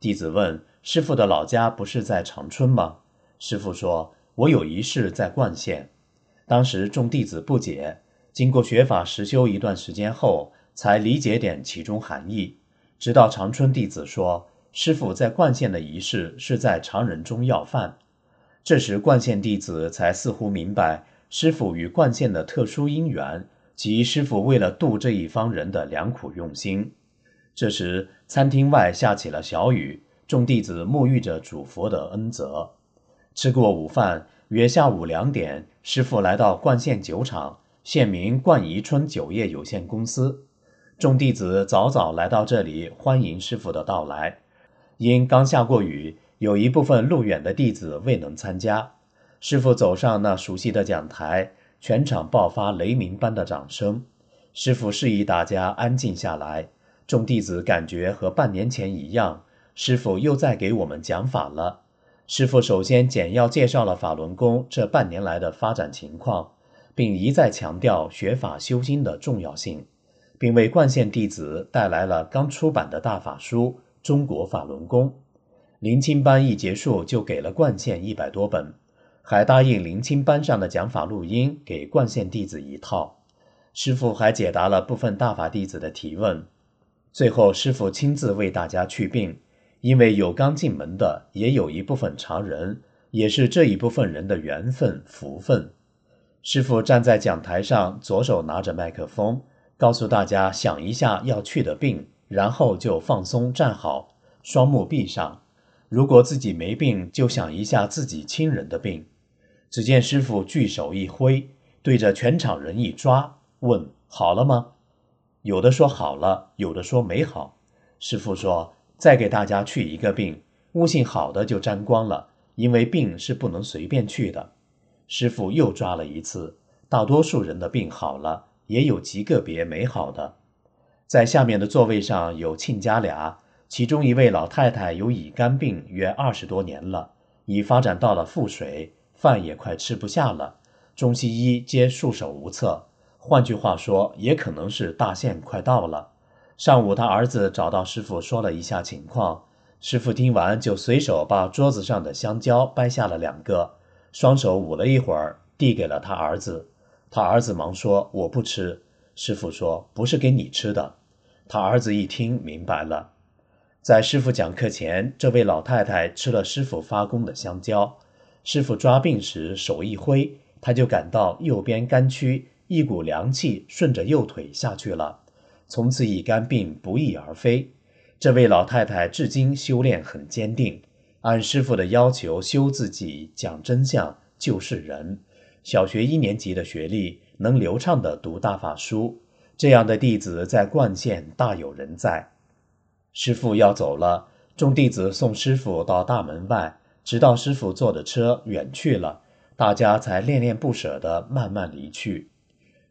弟子问：“师傅的老家不是在长春吗？”师傅说：“我有一事在冠县。”当时众弟子不解，经过学法实修一段时间后，才理解点其中含义。直到长春弟子说：“师傅在冠县的仪式是在常人中要饭。”这时冠县弟子才似乎明白师傅与冠县的特殊因缘及师傅为了度这一方人的良苦用心。这时餐厅外下起了小雨，众弟子沐浴着主佛的恩泽。吃过午饭，约下午两点，师傅来到冠县酒厂，现名冠宜春酒业有限公司。众弟子早早来到这里欢迎师傅的到来。因刚下过雨，有一部分路远的弟子未能参加。师傅走上那熟悉的讲台，全场爆发雷鸣般的掌声。师傅示意大家安静下来。众弟子感觉和半年前一样，师傅又在给我们讲法了。师傅首先简要介绍了法轮功这半年来的发展情况，并一再强调学法修心的重要性，并为冠县弟子带来了刚出版的大法书《中国法轮功》。临清班一结束，就给了冠县一百多本，还答应临清班上的讲法录音给冠县弟子一套。师傅还解答了部分大法弟子的提问。最后，师傅亲自为大家去病。因为有刚进门的，也有一部分常人，也是这一部分人的缘分福分。师傅站在讲台上，左手拿着麦克风，告诉大家想一下要去的病，然后就放松站好，双目闭上。如果自己没病，就想一下自己亲人的病。只见师傅巨手一挥，对着全场人一抓，问：“好了吗？”有的说好了，有的说没好。师傅说。再给大家去一个病，悟性好的就沾光了，因为病是不能随便去的。师傅又抓了一次，大多数人的病好了，也有极个别没好的。在下面的座位上有亲家俩，其中一位老太太有乙肝病约二十多年了，已发展到了腹水，饭也快吃不下了，中西医皆束手无策。换句话说，也可能是大限快到了。上午，他儿子找到师傅说了一下情况。师傅听完，就随手把桌子上的香蕉掰下了两个，双手捂了一会儿，递给了他儿子。他儿子忙说：“我不吃。”师傅说：“不是给你吃的。”他儿子一听明白了。在师傅讲课前，这位老太太吃了师傅发功的香蕉。师傅抓病时手一挥，他就感到右边肝区一股凉气顺着右腿下去了。从此乙肝病不翼而飞。这位老太太至今修炼很坚定，按师傅的要求修自己，讲真相，救世人。小学一年级的学历，能流畅地读大法书，这样的弟子在冠县大有人在。师傅要走了，众弟子送师傅到大门外，直到师傅坐的车远去了，大家才恋恋不舍地慢慢离去。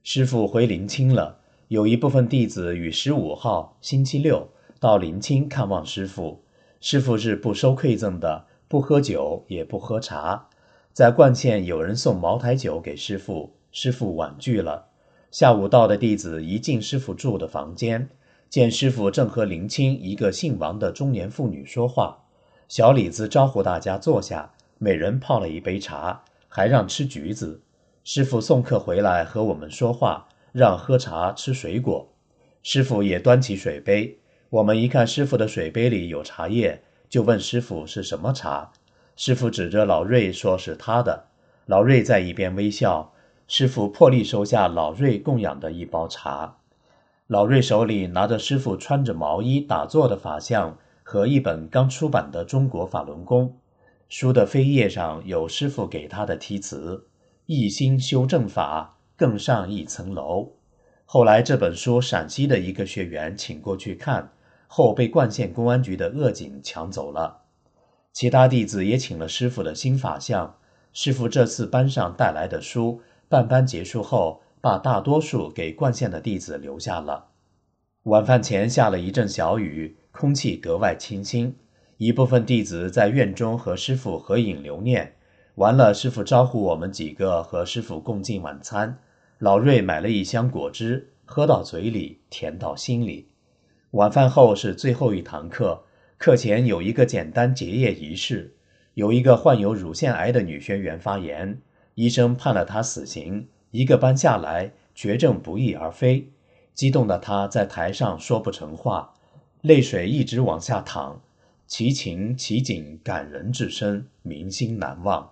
师傅回临清了。有一部分弟子于十五号星期六到临清看望师傅。师傅是不收馈赠的，不喝酒也不喝茶。在冠县有人送茅台酒给师傅，师傅婉拒了。下午到的弟子一进师傅住的房间，见师傅正和林清一个姓王的中年妇女说话。小李子招呼大家坐下，每人泡了一杯茶，还让吃橘子。师傅送客回来和我们说话，让喝茶吃水果。师傅也端起水杯，我们一看师傅的水杯里有茶叶，就问师傅是什么茶。师傅指着老瑞说是他的。老瑞在一边微笑。师傅破例收下老瑞供养的一包茶。老瑞手里拿着师傅穿着毛衣打坐的法相和一本刚出版的《中国法轮功》书的扉页上有师傅给他的题词：“一心修正法，更上一层楼。”后来这本书陕西的一个学员请过去看，后被冠县公安局的恶警抢走了。其他弟子也请了师傅的新法相。师傅这次班上带来的书。办班结束后，把大多数给冠县的弟子留下了。晚饭前下了一阵小雨，空气格外清新。一部分弟子在院中和师傅合影留念。完了，师傅招呼我们几个和师傅共进晚餐。老瑞买了一箱果汁，喝到嘴里，甜到心里。晚饭后是最后一堂课，课前有一个简单结业仪式，有一个患有乳腺癌的女学员发言。医生判了她死刑，一个班下来，绝症不翼而飞。激动的她在台上说不成话，泪水一直往下淌，其情其景感人至深，铭心难忘。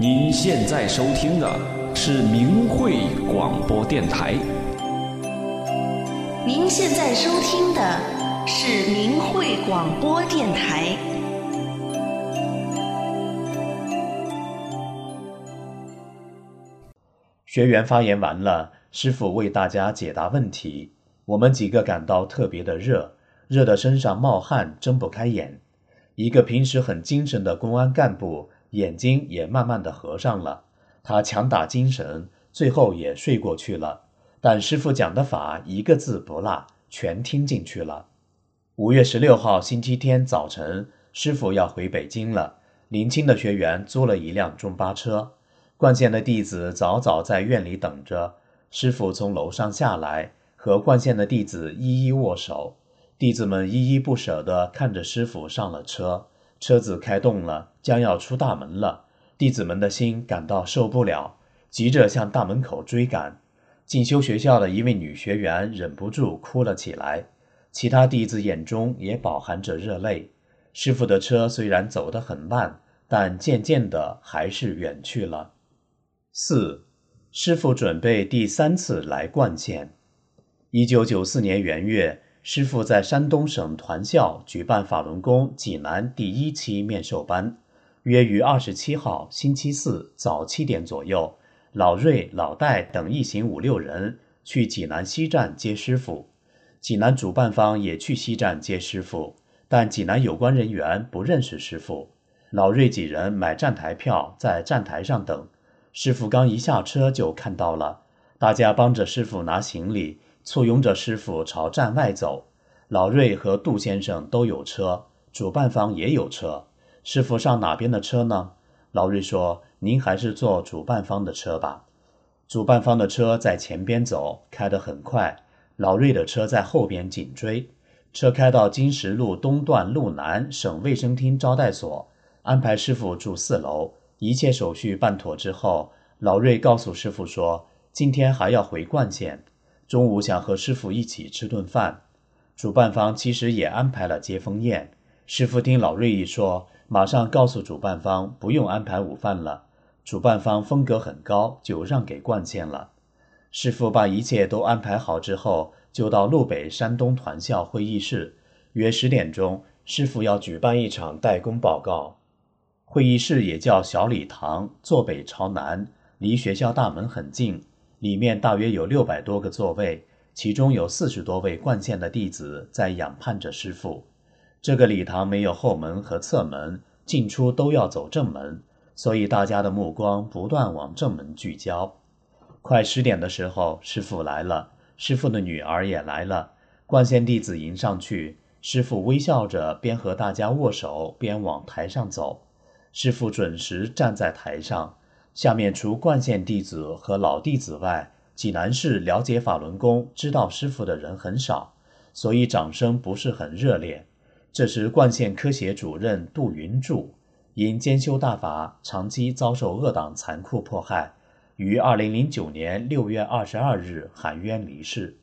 您现在收听的是明慧广播电台。您现在收听的是明慧广播电台。学员发言完了，师傅为大家解答问题。我们几个感到特别的热，热得身上冒汗，睁不开眼。一个平时很精神的公安干部，眼睛也慢慢的合上了。他强打精神，最后也睡过去了。但师傅讲的法一个字不落，全听进去了。五月十六号星期天早晨，师傅要回北京了。临清的学员租了一辆中巴车。冠县的弟子早早在院里等着，师傅从楼上下来，和冠县的弟子一一握手。弟子们依依不舍地看着师傅上了车，车子开动了，将要出大门了。弟子们的心感到受不了，急着向大门口追赶。进修学校的一位女学员忍不住哭了起来，其他弟子眼中也饱含着热泪。师傅的车虽然走得很慢，但渐渐的还是远去了。四，师傅准备第三次来冠县。一九九四年元月，师傅在山东省团校举办法轮功济南第一期面授班，约于二十七号星期四早七点左右，老瑞、老戴等一行五六人去济南西站接师傅。济南主办方也去西站接师傅，但济南有关人员不认识师傅。老瑞几人买站台票，在站台上等。师傅刚一下车就看到了，大家帮着师傅拿行李，簇拥着师傅朝站外走。老瑞和杜先生都有车，主办方也有车。师傅上哪边的车呢？老瑞说：“您还是坐主办方的车吧。”主办方的车在前边走，开得很快。老瑞的车在后边紧追。车开到金石路东段路南省卫生厅招待所，安排师傅住四楼。一切手续办妥之后，老瑞告诉师傅说：“今天还要回冠县，中午想和师傅一起吃顿饭。”主办方其实也安排了接风宴。师傅听老瑞一说，马上告诉主办方不用安排午饭了。主办方风格很高，就让给冠县了。师傅把一切都安排好之后，就到路北山东团校会议室。约十点钟，师傅要举办一场代工报告。会议室也叫小礼堂，坐北朝南，离学校大门很近。里面大约有六百多个座位，其中有四十多位冠县的弟子在仰盼着师傅。这个礼堂没有后门和侧门，进出都要走正门，所以大家的目光不断往正门聚焦。快十点的时候，师傅来了，师傅的女儿也来了。冠县弟子迎上去，师傅微笑着，边和大家握手，边往台上走。师傅准时站在台上，下面除冠县弟子和老弟子外，济南市了解法轮功、知道师傅的人很少，所以掌声不是很热烈。这时，冠县科协主任杜云柱因兼修大法，长期遭受恶党残酷迫害，于二零零九年六月二十二日含冤离世。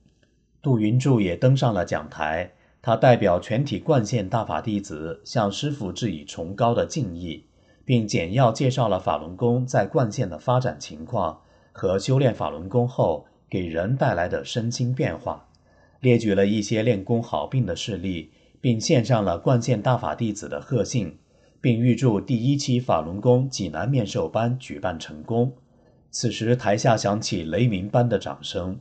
杜云柱也登上了讲台，他代表全体冠县大法弟子向师傅致以崇高的敬意。并简要介绍了法轮功在冠县的发展情况和修炼法轮功后给人带来的身心变化，列举了一些练功好病的事例，并献上了冠县大法弟子的贺信，并预祝第一期法轮功济南面授班举办成功。此时台下响起雷鸣般的掌声。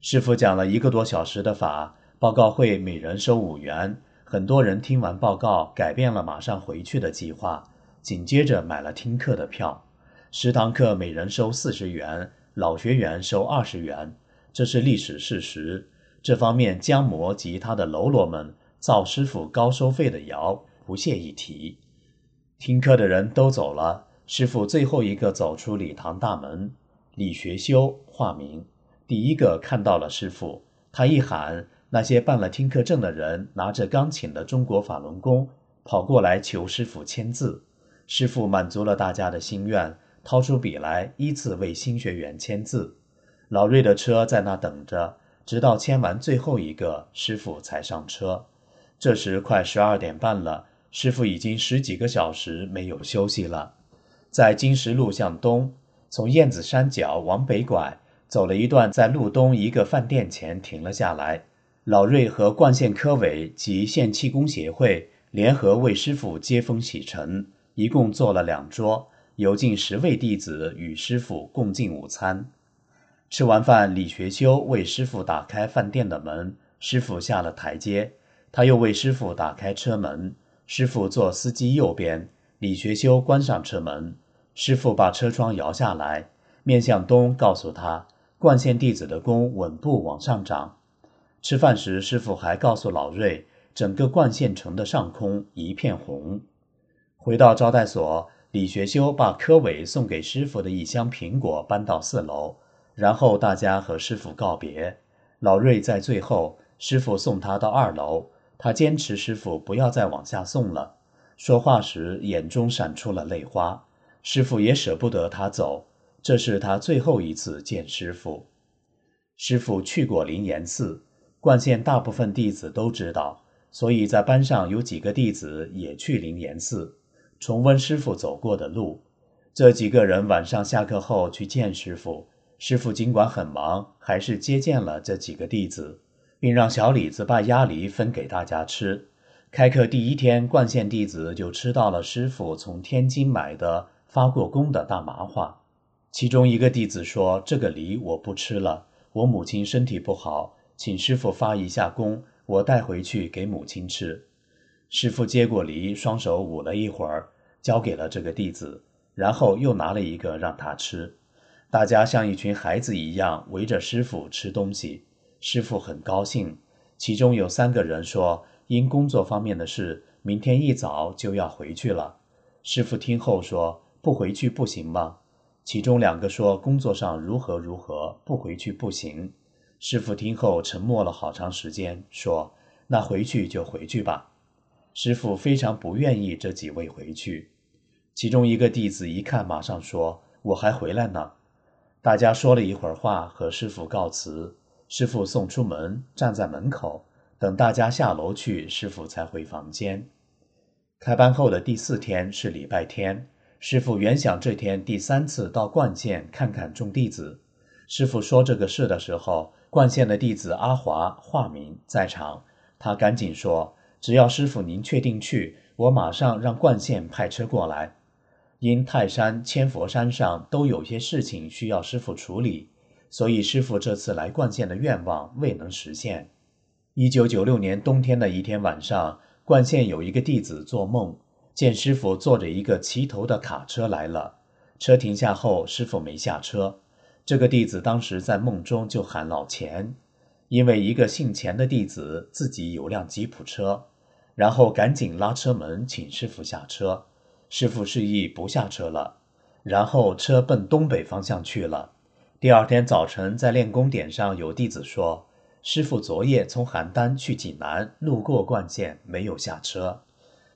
师傅讲了一个多小时的法，报告会每人收五元，很多人听完报告改变了马上回去的计划。紧接着买了听课的票，十堂课每人收四十元，老学员收二十元，这是历史事实。这方面江模及他的喽啰们造师傅高收费的谣，不屑一提。听课的人都走了，师傅最后一个走出礼堂大门。李学修化名，第一个看到了师傅，他一喊，那些办了听课证的人拿着刚请的中国法轮功跑过来求师傅签字。师傅满足了大家的心愿，掏出笔来，依次为新学员签字。老瑞的车在那等着，直到签完最后一个，师傅才上车。这时快十二点半了，师傅已经十几个小时没有休息了。在金石路向东，从燕子山脚往北拐，走了一段，在路东一个饭店前停了下来。老瑞和冠县科委及县气功协会联合为师傅接风洗尘。一共坐了两桌，有近十位弟子与师傅共进午餐。吃完饭，李学修为师傅打开饭店的门，师傅下了台阶，他又为师傅打开车门，师傅坐司机右边，李学修关上车门，师傅把车窗摇下来，面向东，告诉他冠县弟子的功稳步往上涨。吃饭时，师傅还告诉老瑞，整个冠县城的上空一片红。回到招待所，李学修把科委送给师傅的一箱苹果搬到四楼，然后大家和师傅告别。老瑞在最后，师傅送他到二楼，他坚持师傅不要再往下送了。说话时眼中闪出了泪花，师傅也舍不得他走，这是他最后一次见师傅。师傅去过灵岩寺，冠县大部分弟子都知道，所以在班上有几个弟子也去灵岩寺。重温师傅走过的路，这几个人晚上下课后去见师傅。师傅尽管很忙，还是接见了这几个弟子，并让小李子把鸭梨分给大家吃。开课第一天，冠县弟子就吃到了师傅从天津买的发过功的大麻花。其中一个弟子说：“这个梨我不吃了，我母亲身体不好，请师傅发一下功，我带回去给母亲吃。”师傅接过梨，双手捂了一会儿，交给了这个弟子，然后又拿了一个让他吃。大家像一群孩子一样围着师傅吃东西。师傅很高兴。其中有三个人说，因工作方面的事，明天一早就要回去了。师傅听后说：“不回去不行吗？”其中两个说：“工作上如何如何，不回去不行。”师傅听后沉默了好长时间，说：“那回去就回去吧。”师傅非常不愿意这几位回去，其中一个弟子一看，马上说：“我还回来呢。”大家说了一会儿话，和师傅告辞。师傅送出门，站在门口等大家下楼去，师傅才回房间。开班后的第四天是礼拜天，师傅原想这天第三次到冠县看看众弟子。师傅说这个事的时候，冠县的弟子阿华化名在场，他赶紧说。只要师傅您确定去，我马上让冠县派车过来。因泰山、千佛山上都有些事情需要师傅处理，所以师傅这次来冠县的愿望未能实现。一九九六年冬天的一天晚上，冠县有一个弟子做梦，见师傅坐着一个骑头的卡车来了。车停下后，师傅没下车。这个弟子当时在梦中就喊老钱，因为一个姓钱的弟子自己有辆吉普车。然后赶紧拉车门，请师傅下车。师傅示意不下车了。然后车奔东北方向去了。第二天早晨，在练功点上有弟子说：“师傅昨夜从邯郸去济南，路过冠县，没有下车。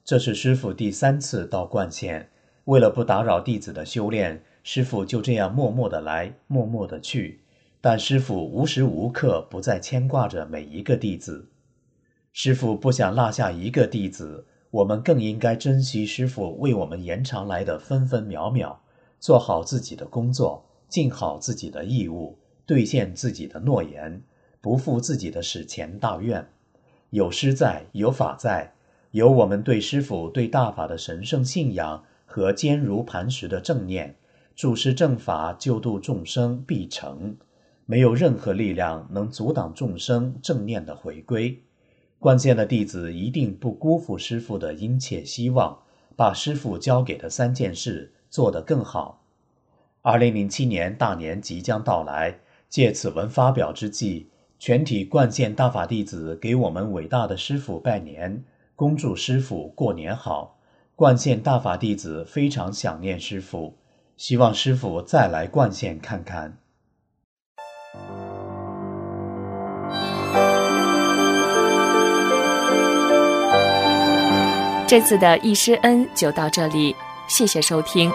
这是师傅第三次到冠县。为了不打扰弟子的修炼，师傅就这样默默的来，默默的去。但师傅无时无刻不在牵挂着每一个弟子。师傅不想落下一个弟子，我们更应该珍惜师傅为我们延长来的分分秒秒，做好自己的工作。”尽好自己的义务，兑现自己的诺言，不负自己的史前大愿。有师在，有法在，有我们对师傅、对大法的神圣信仰和坚如磐石的正念，主师正法，救度众生必成。没有任何力量能阻挡众生正念的回归。关键的弟子一定不辜负师傅的殷切希望，把师傅交给的三件事做得更好。二零零七年大年即将到来，借此文发表之际，全体冠县大法弟子给我们伟大的师傅拜年，恭祝师傅过年好。冠县大法弟子非常想念师傅，希望师傅再来冠县看看。这次的易师恩就到这里，谢谢收听。